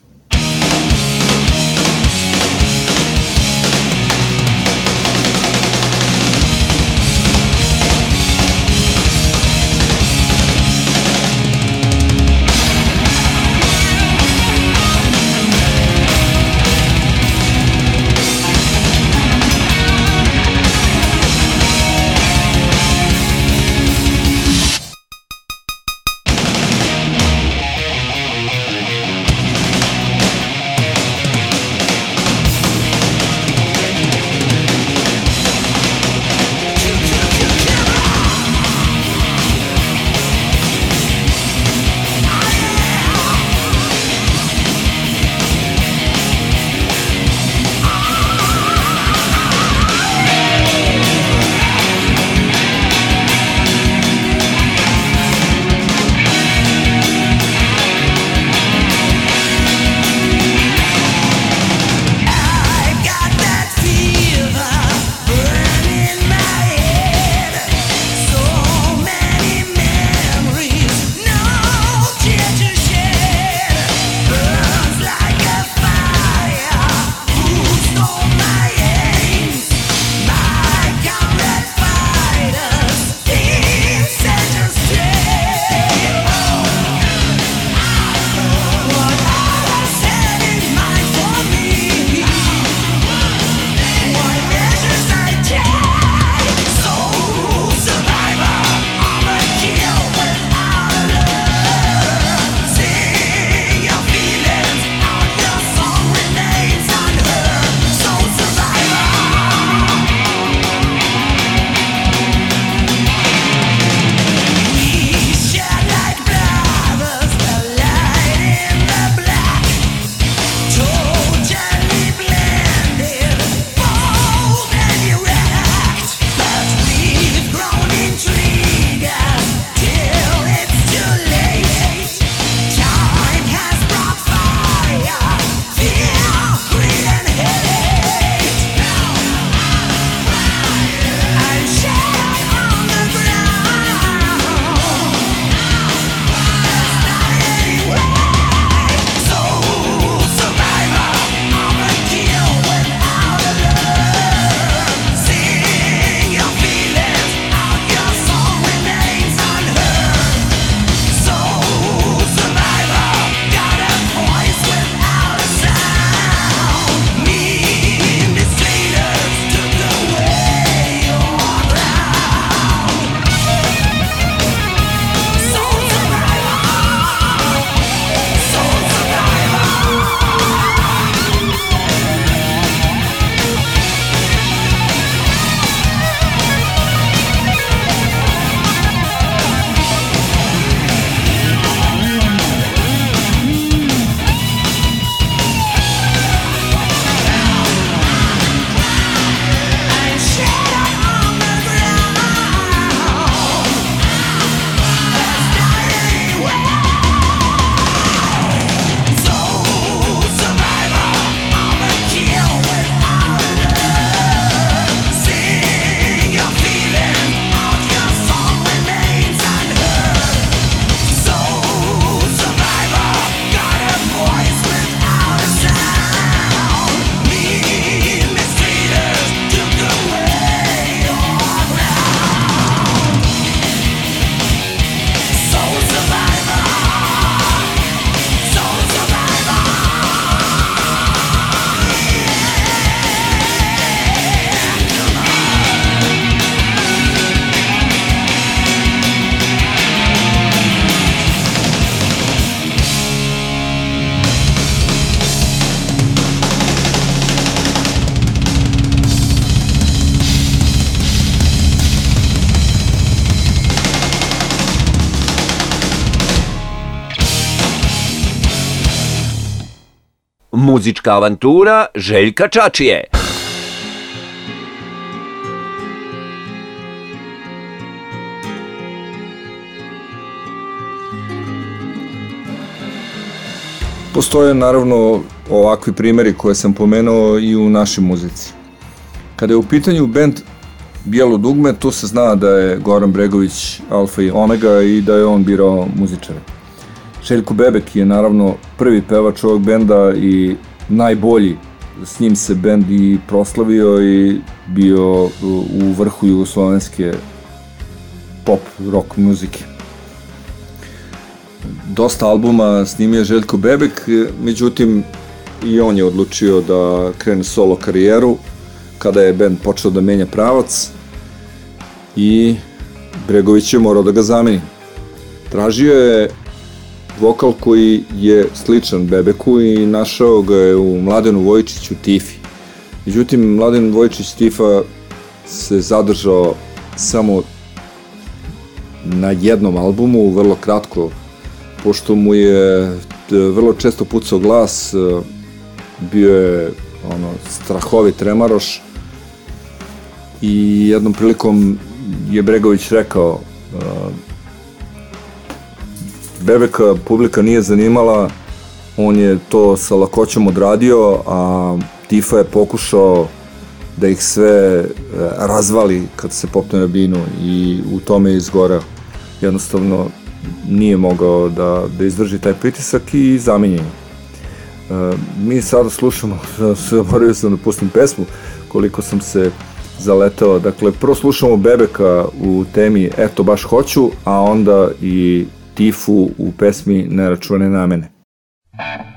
Muzička avantura Željka Čačije. Postoje naravno ovakvi primjeri koje sam pomenuo i u našoj muzici. Kada je u pitanju band Bijelo dugme, tu se zna da je Goran Bregović alfa i omega i da je on birao muzičare. Željko Bebek je naravno prvi pevač ovog benda i najbolji. S njim se bend i proslavio i bio u vrhu jugoslovenske pop rock muzike dosta albuma snimio Željko Bebek, međutim i on je odlučio da krene solo karijeru kada je band počeo da menja pravac i Bregović je morao da ga zameni. Tražio je vokal koji je sličan Bebeku i našao ga je u Mladenu Vojčiću Tifi. Međutim, Mladen Vojčić Tifa se zadržao samo na jednom albumu, vrlo kratko pošto mu je e, vrlo često pucao glas, e, bio je ono, strahovit remaroš i jednom prilikom je Bregović rekao e, Bebeka publika nije zanimala, on je to sa lakoćom odradio, a Tifa je pokušao da ih sve e, razvali kad se popne na binu i u tome je izgoreo. Jednostavno nije mogao da, da izdrži taj pritisak i zamenjen je. E, mi sada slušamo, zaboravio sam da pustim pesmu, koliko sam se zaletao. Dakle, prvo slušamo Bebeka u temi Eto baš hoću, a onda i Tifu u pesmi Ne račune na mene. Uvijek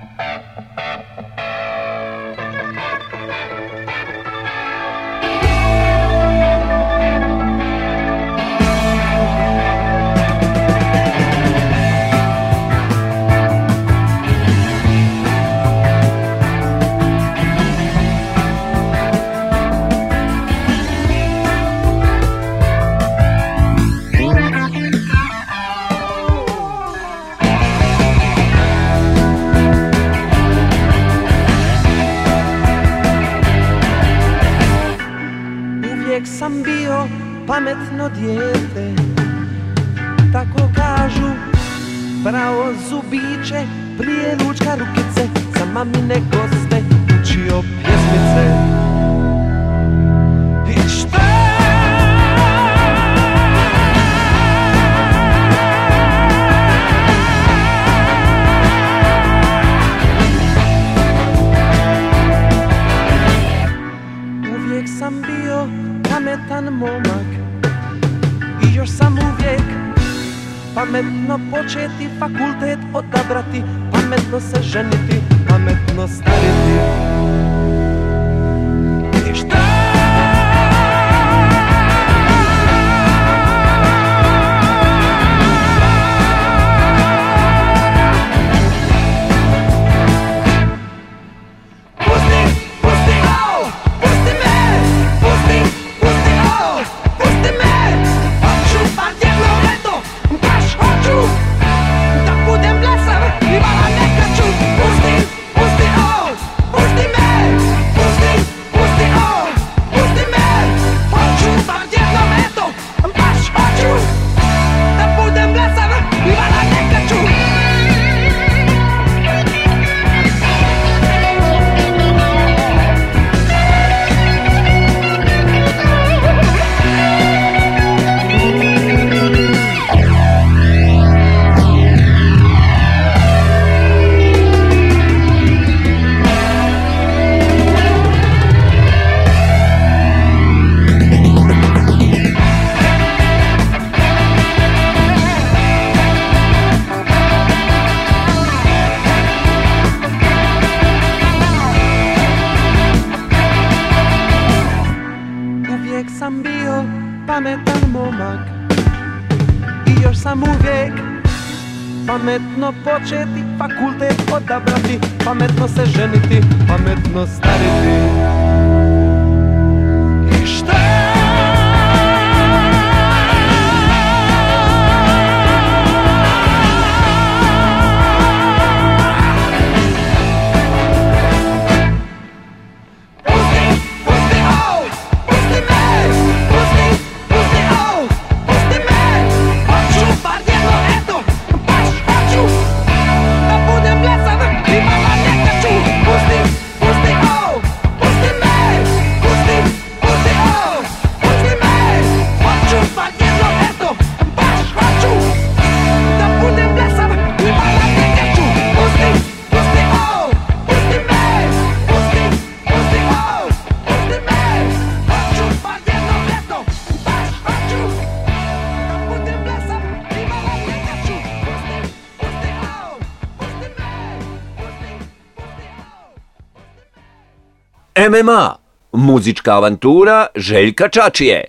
pametno dijete. Tako kažu Bravo zubiće Prije lučka rukice Za mamine goste Učio pjesmice. I šta? Pametan momak još sam uvijek pametno početi fakultet odabrati Pametno se ženiti, pametno stariti I šta? MMA. Muzička avantura Željka Čačije.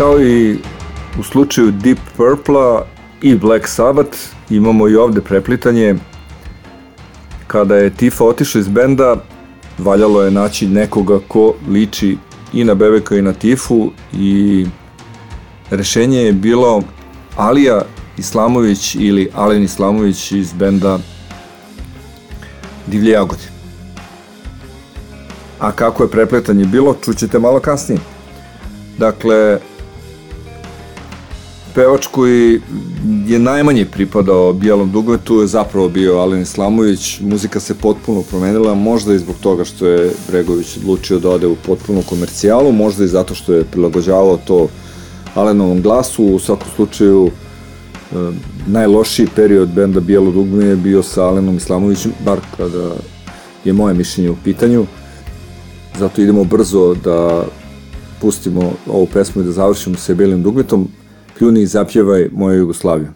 kao i u slučaju Deep Purple-a i Black Sabbath, imamo i ovde preplitanje. Kada je Tifa otišla iz benda, valjalo je naći nekoga ko liči i na Bebeka i na Tifu i rešenje je bilo Alija Islamović ili Alen Islamović iz benda Divlje jagode. A kako je prepletanje bilo, čućete malo kasnije. Dakle, pevač koji je najmanje pripadao bijelom dugmetu je zapravo bio Alen Islamović. Muzika se potpuno promenila, možda i zbog toga što je Bregović odlučio da ode u potpunu komercijalu, možda i zato što je prilagođavao to Alenovom glasu. U svakom slučaju e, najlošiji period benda Bijelo dugme je bio sa Alenom Islamovićem, bar kada je moje mišljenje u pitanju. Zato idemo brzo da pustimo ovu pesmu i da završimo sa Bijelim dugmetom. Pljuni i zapjevaj moju Jugoslaviju.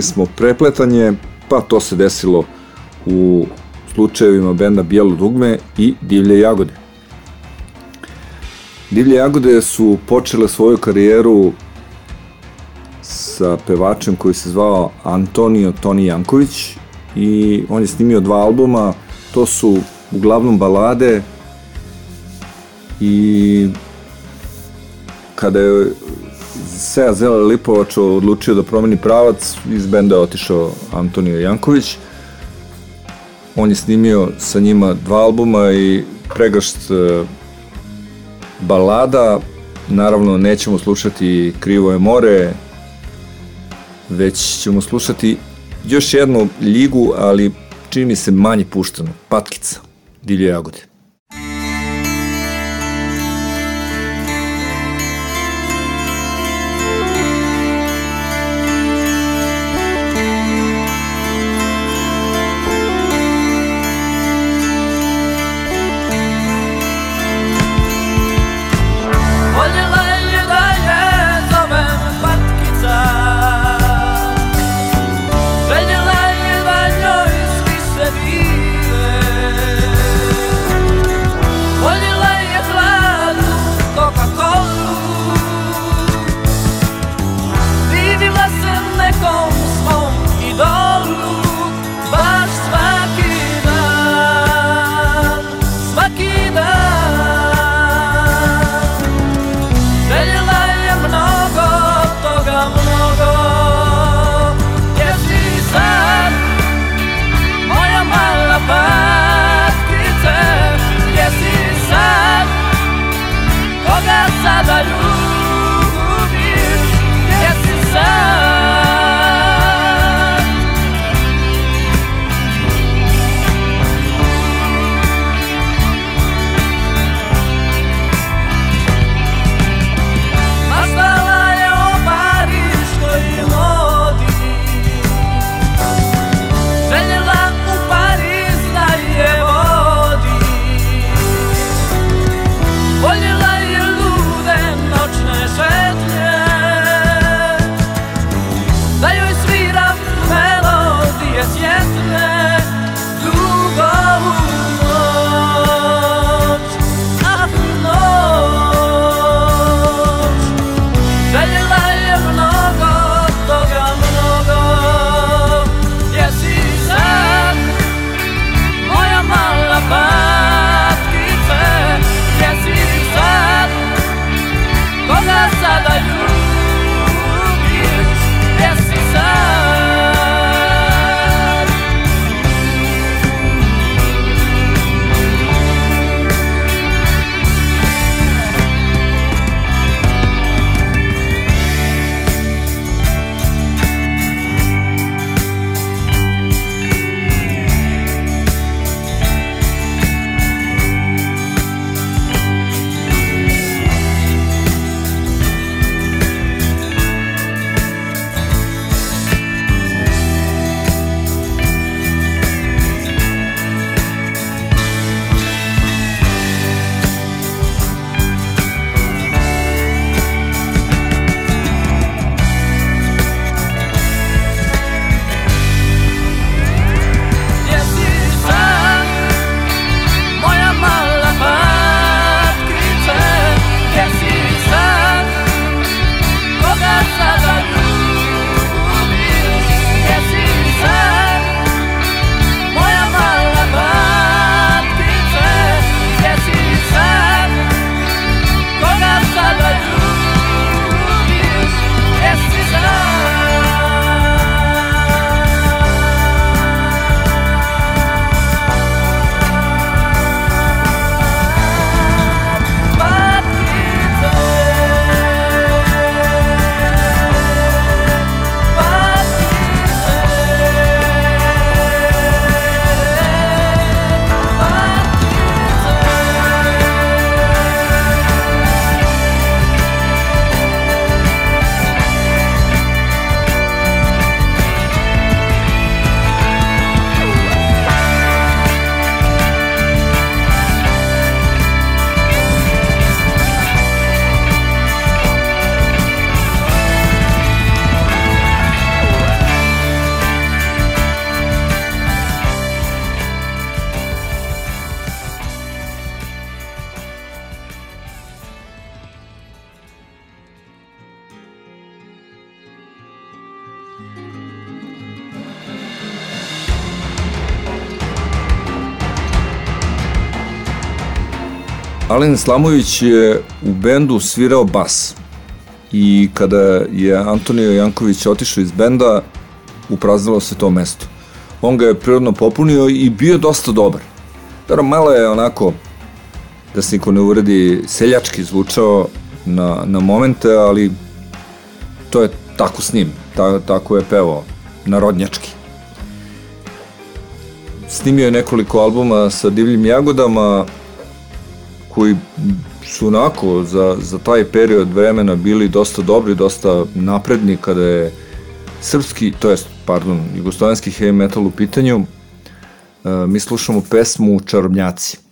Pominjali smo prepletanje, pa to se desilo u slučajevima benda Bijelo dugme i Divlje jagode. Divlje jagode su počele svoju karijeru sa pevačem koji se zvao Antonio Toni Janković i on je snimio dva albuma, to su uglavnom balade i kada je Seja Zela Lipovač odlučio da promeni pravac, iz benda je otišao Antonio Janković. On je snimio sa njima dva albuma i pregršt e, balada. Naravno, nećemo slušati Krivo je more, već ćemo slušati još jednu ligu, ali čini mi se manje pušteno, Patkica, Divlje jagode. Alen Slamović je u bendu svirao bas i kada je Antonio Janković otišao iz benda, upraznilo se to mesto. On ga je prirodno popunio i bio dosta dobar. Dobro, malo je onako, da se niko ne uredi, seljački zvučao na, na momente, ali to je tako s njim, ta, tako je pevao, narodnjački. Snimio je nekoliko albuma sa divljim jagodama, onako za, za taj period vremena bili dosta dobri, dosta napredni kada je srpski, to jest, pardon, jugoslovenski heavy metal u pitanju. E, mi slušamo pesmu Čarobnjaci.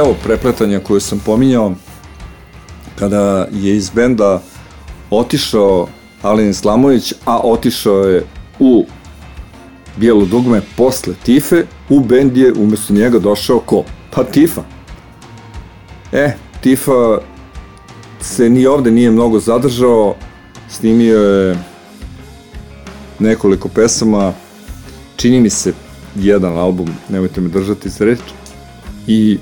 Evo prepletanja koje sam pominjao, kada je iz benda otišao Alen Islamović, a otišao je u Bijelo dugme posle Tife, u bend je umesto njega došao ko? Pa Tifa. E, Tifa se ni ovde nije mnogo zadržao, snimio je nekoliko pesama, čini mi se jedan album, nemojte me držati za reč, i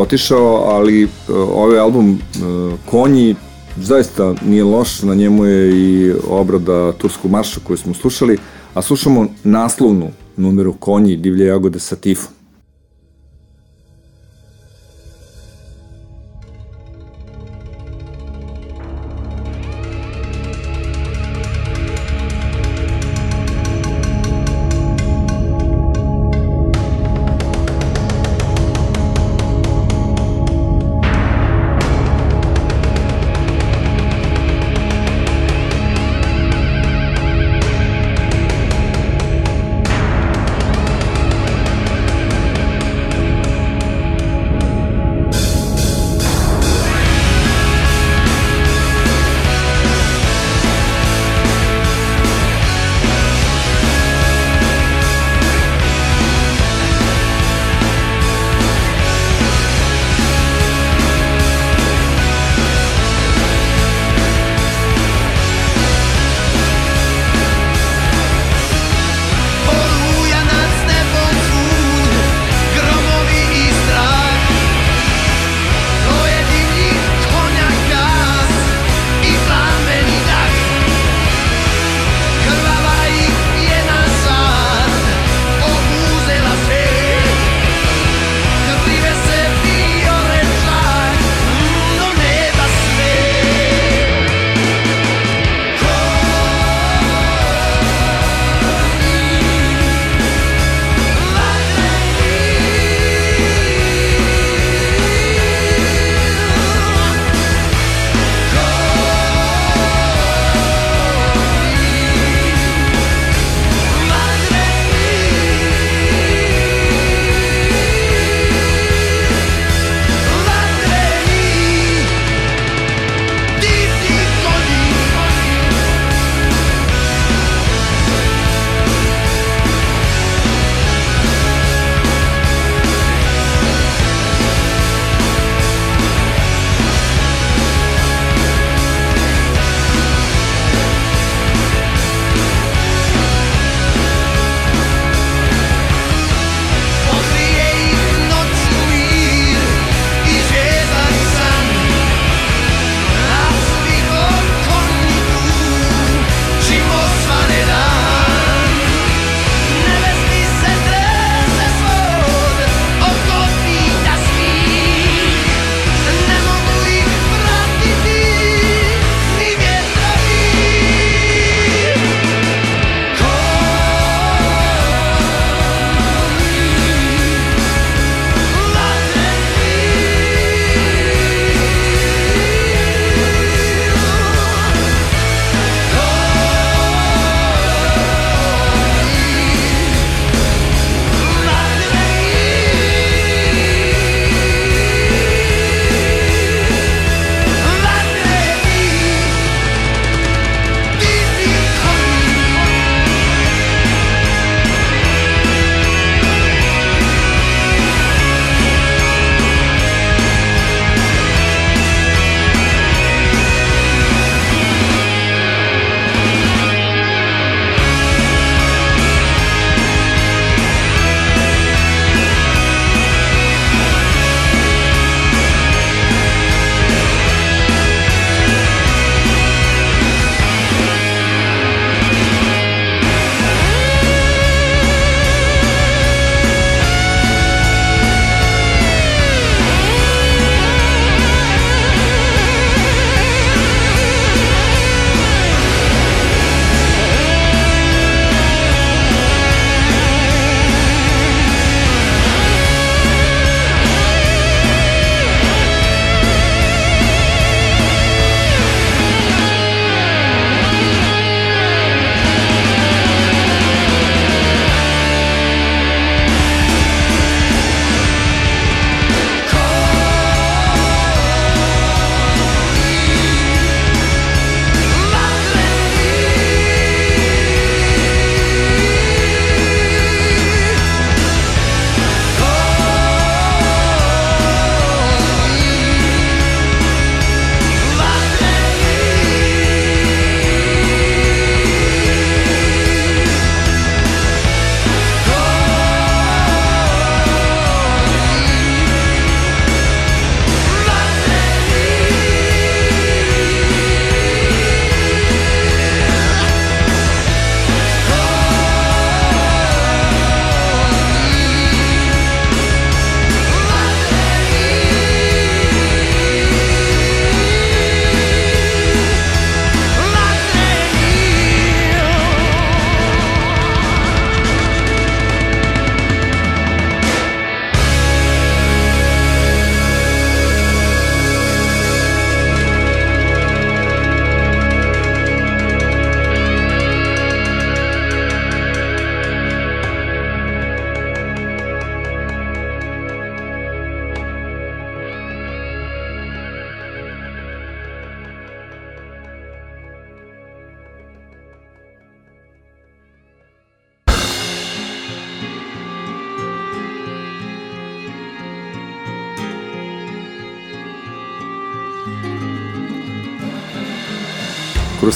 otišao, ali uh, ovaj album uh, Konji zaista nije loš, na njemu je i obrada Tursku marša koju smo slušali, a slušamo naslovnu numeru Konji divlje jagode sa Tifom.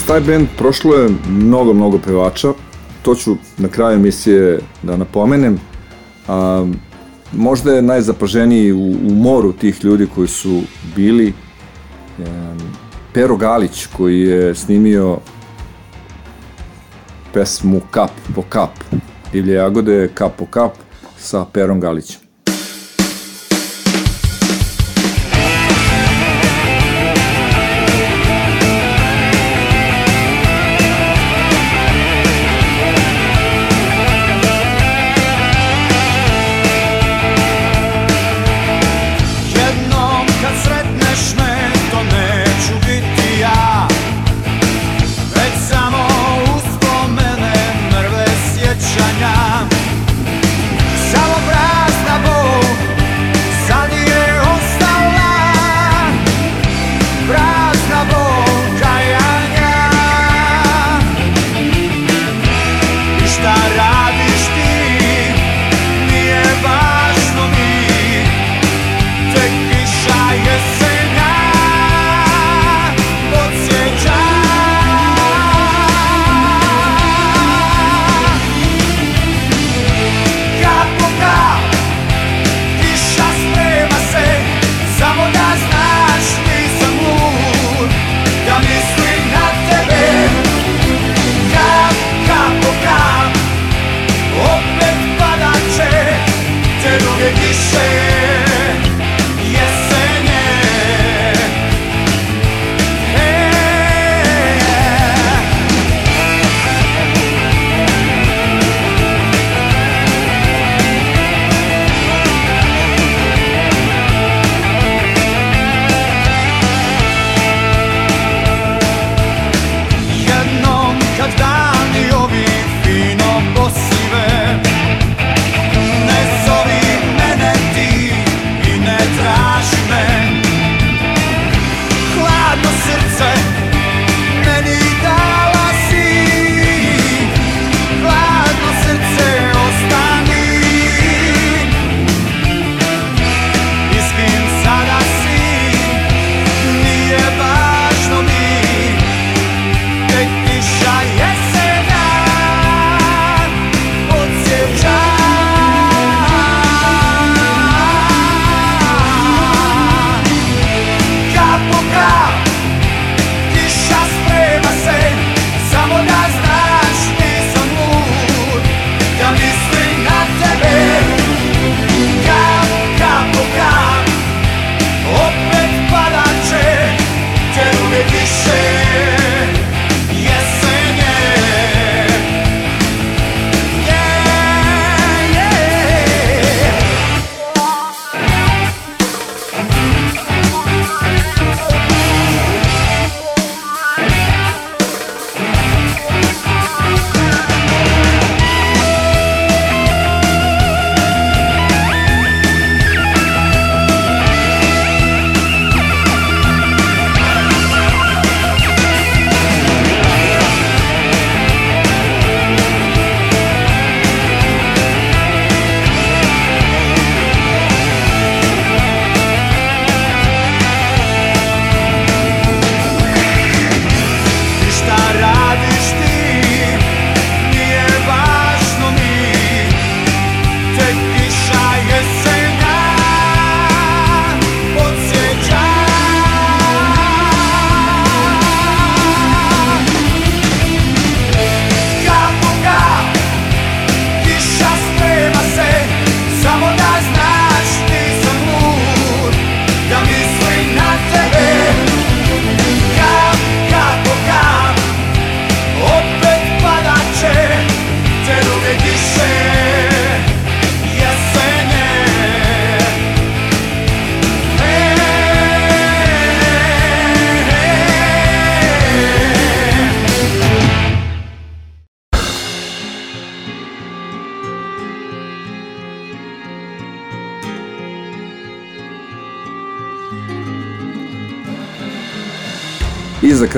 Taj band prošlo je mnogo, mnogo pevača. To ću na kraju emisije da napomenem. A, možda je najzapaženiji u, u moru tih ljudi koji su bili em, Pero Galić koji je snimio pesmu Kap po kap. Divlje jagode Kap po kap sa Perom Galićem.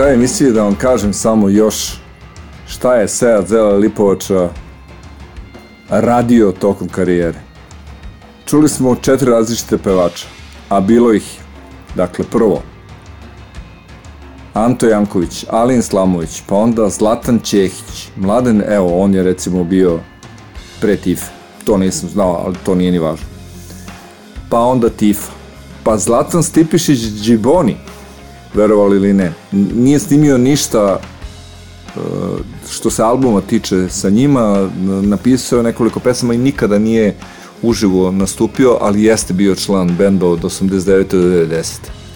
I za kraj emisije da vam kažem samo još šta je Sead Zela Lipovača radio tokom karijere. Čuli smo četiri različite pevača, a bilo ih, dakle prvo, Anto Janković, Alin Slamović, pa onda Zlatan Čehić, Mladen, evo, on je recimo bio pre Tife, to nisam znao, ali to nije ni važno. Pa onda Tifa, pa Zlatan Stipišić Džiboni, verovali ili ne, nije snimio ništa e, što se albuma tiče sa njima, napisao je nekoliko pesama i nikada nije uživo nastupio, ali jeste bio član benda od 89. do 90.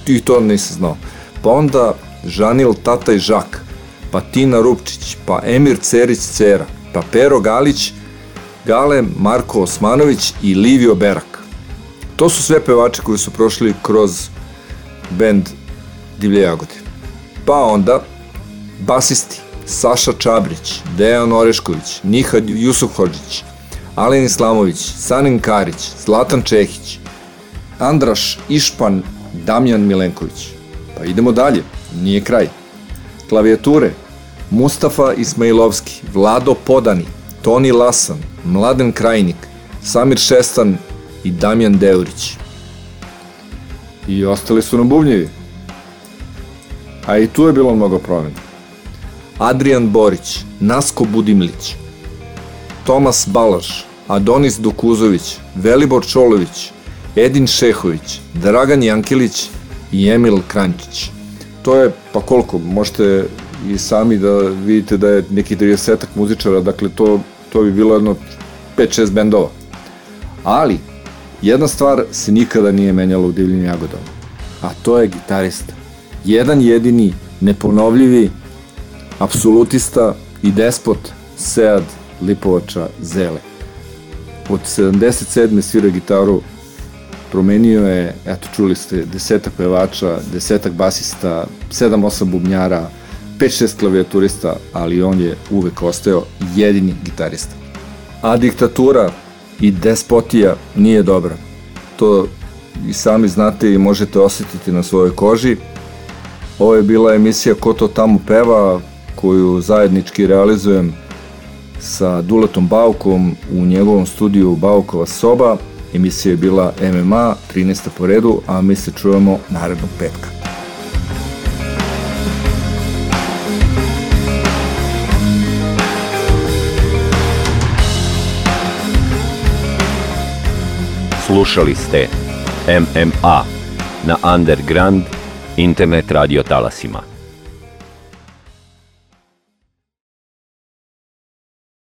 I to nisam znao. Pa onda Žanil Tata i Žak, pa Tina Rupčić, pa Emir Cerić Cera, pa Pero Galić, Gale Marko Osmanović i Livio Berak. To su sve pevači koji su prošli kroz bend Divlje jagode. Pa onda basisti Saša Čabrić, Dejan Orešković, Nihad Jusuf Hođić, Alen Islamović, Sanin Karić, Zlatan Čehić, Andraš Išpan, Damjan Milenković. Pa idemo dalje, nije kraj. Klavijature Mustafa Ismailovski, Vlado Podani, Toni Lasan, Mladen Krajnik, Samir Šestan i Damjan Deurić. I ostali su nam bubnjevi. A i tu je bilo mnogo promjena. Adrian Borić, Nasko Budimlić, Tomas Balaš, Adonis Dukuzović, Velibor Čolović, Edin Šehović, Dragan Jankilić i Emil Krančić. To je, pa koliko, možete i sami da vidite da je neki 30 muzičara, dakle to, to bi bilo jedno 5-6 bendova. Ali, jedna stvar se nikada nije menjala u Divljim jagodama, a to je gitarista. Jedan jedini, neponovljivi, apsolutista i despot Sead Lipovača Zele. Od 77. svira gitaru, promenio je, eto čuli ste, desetak pevača, desetak basista, 7-8 bubnjara, 5-6 klavijaturista, ali on je uvek ostao jedini gitarista. A diktatura i despotija nije dobra. To i sami znate i možete osetiti na svojoj koži. Ovo je bila emisija Ko to tamo peva, koju zajednički realizujem sa Duletom Baukom u njegovom studiju Baukova soba. Emisija je bila MMA, 13. po redu, a mi se čujemo narednog petka. Slušali ste MMA na Underground internet radio talasima.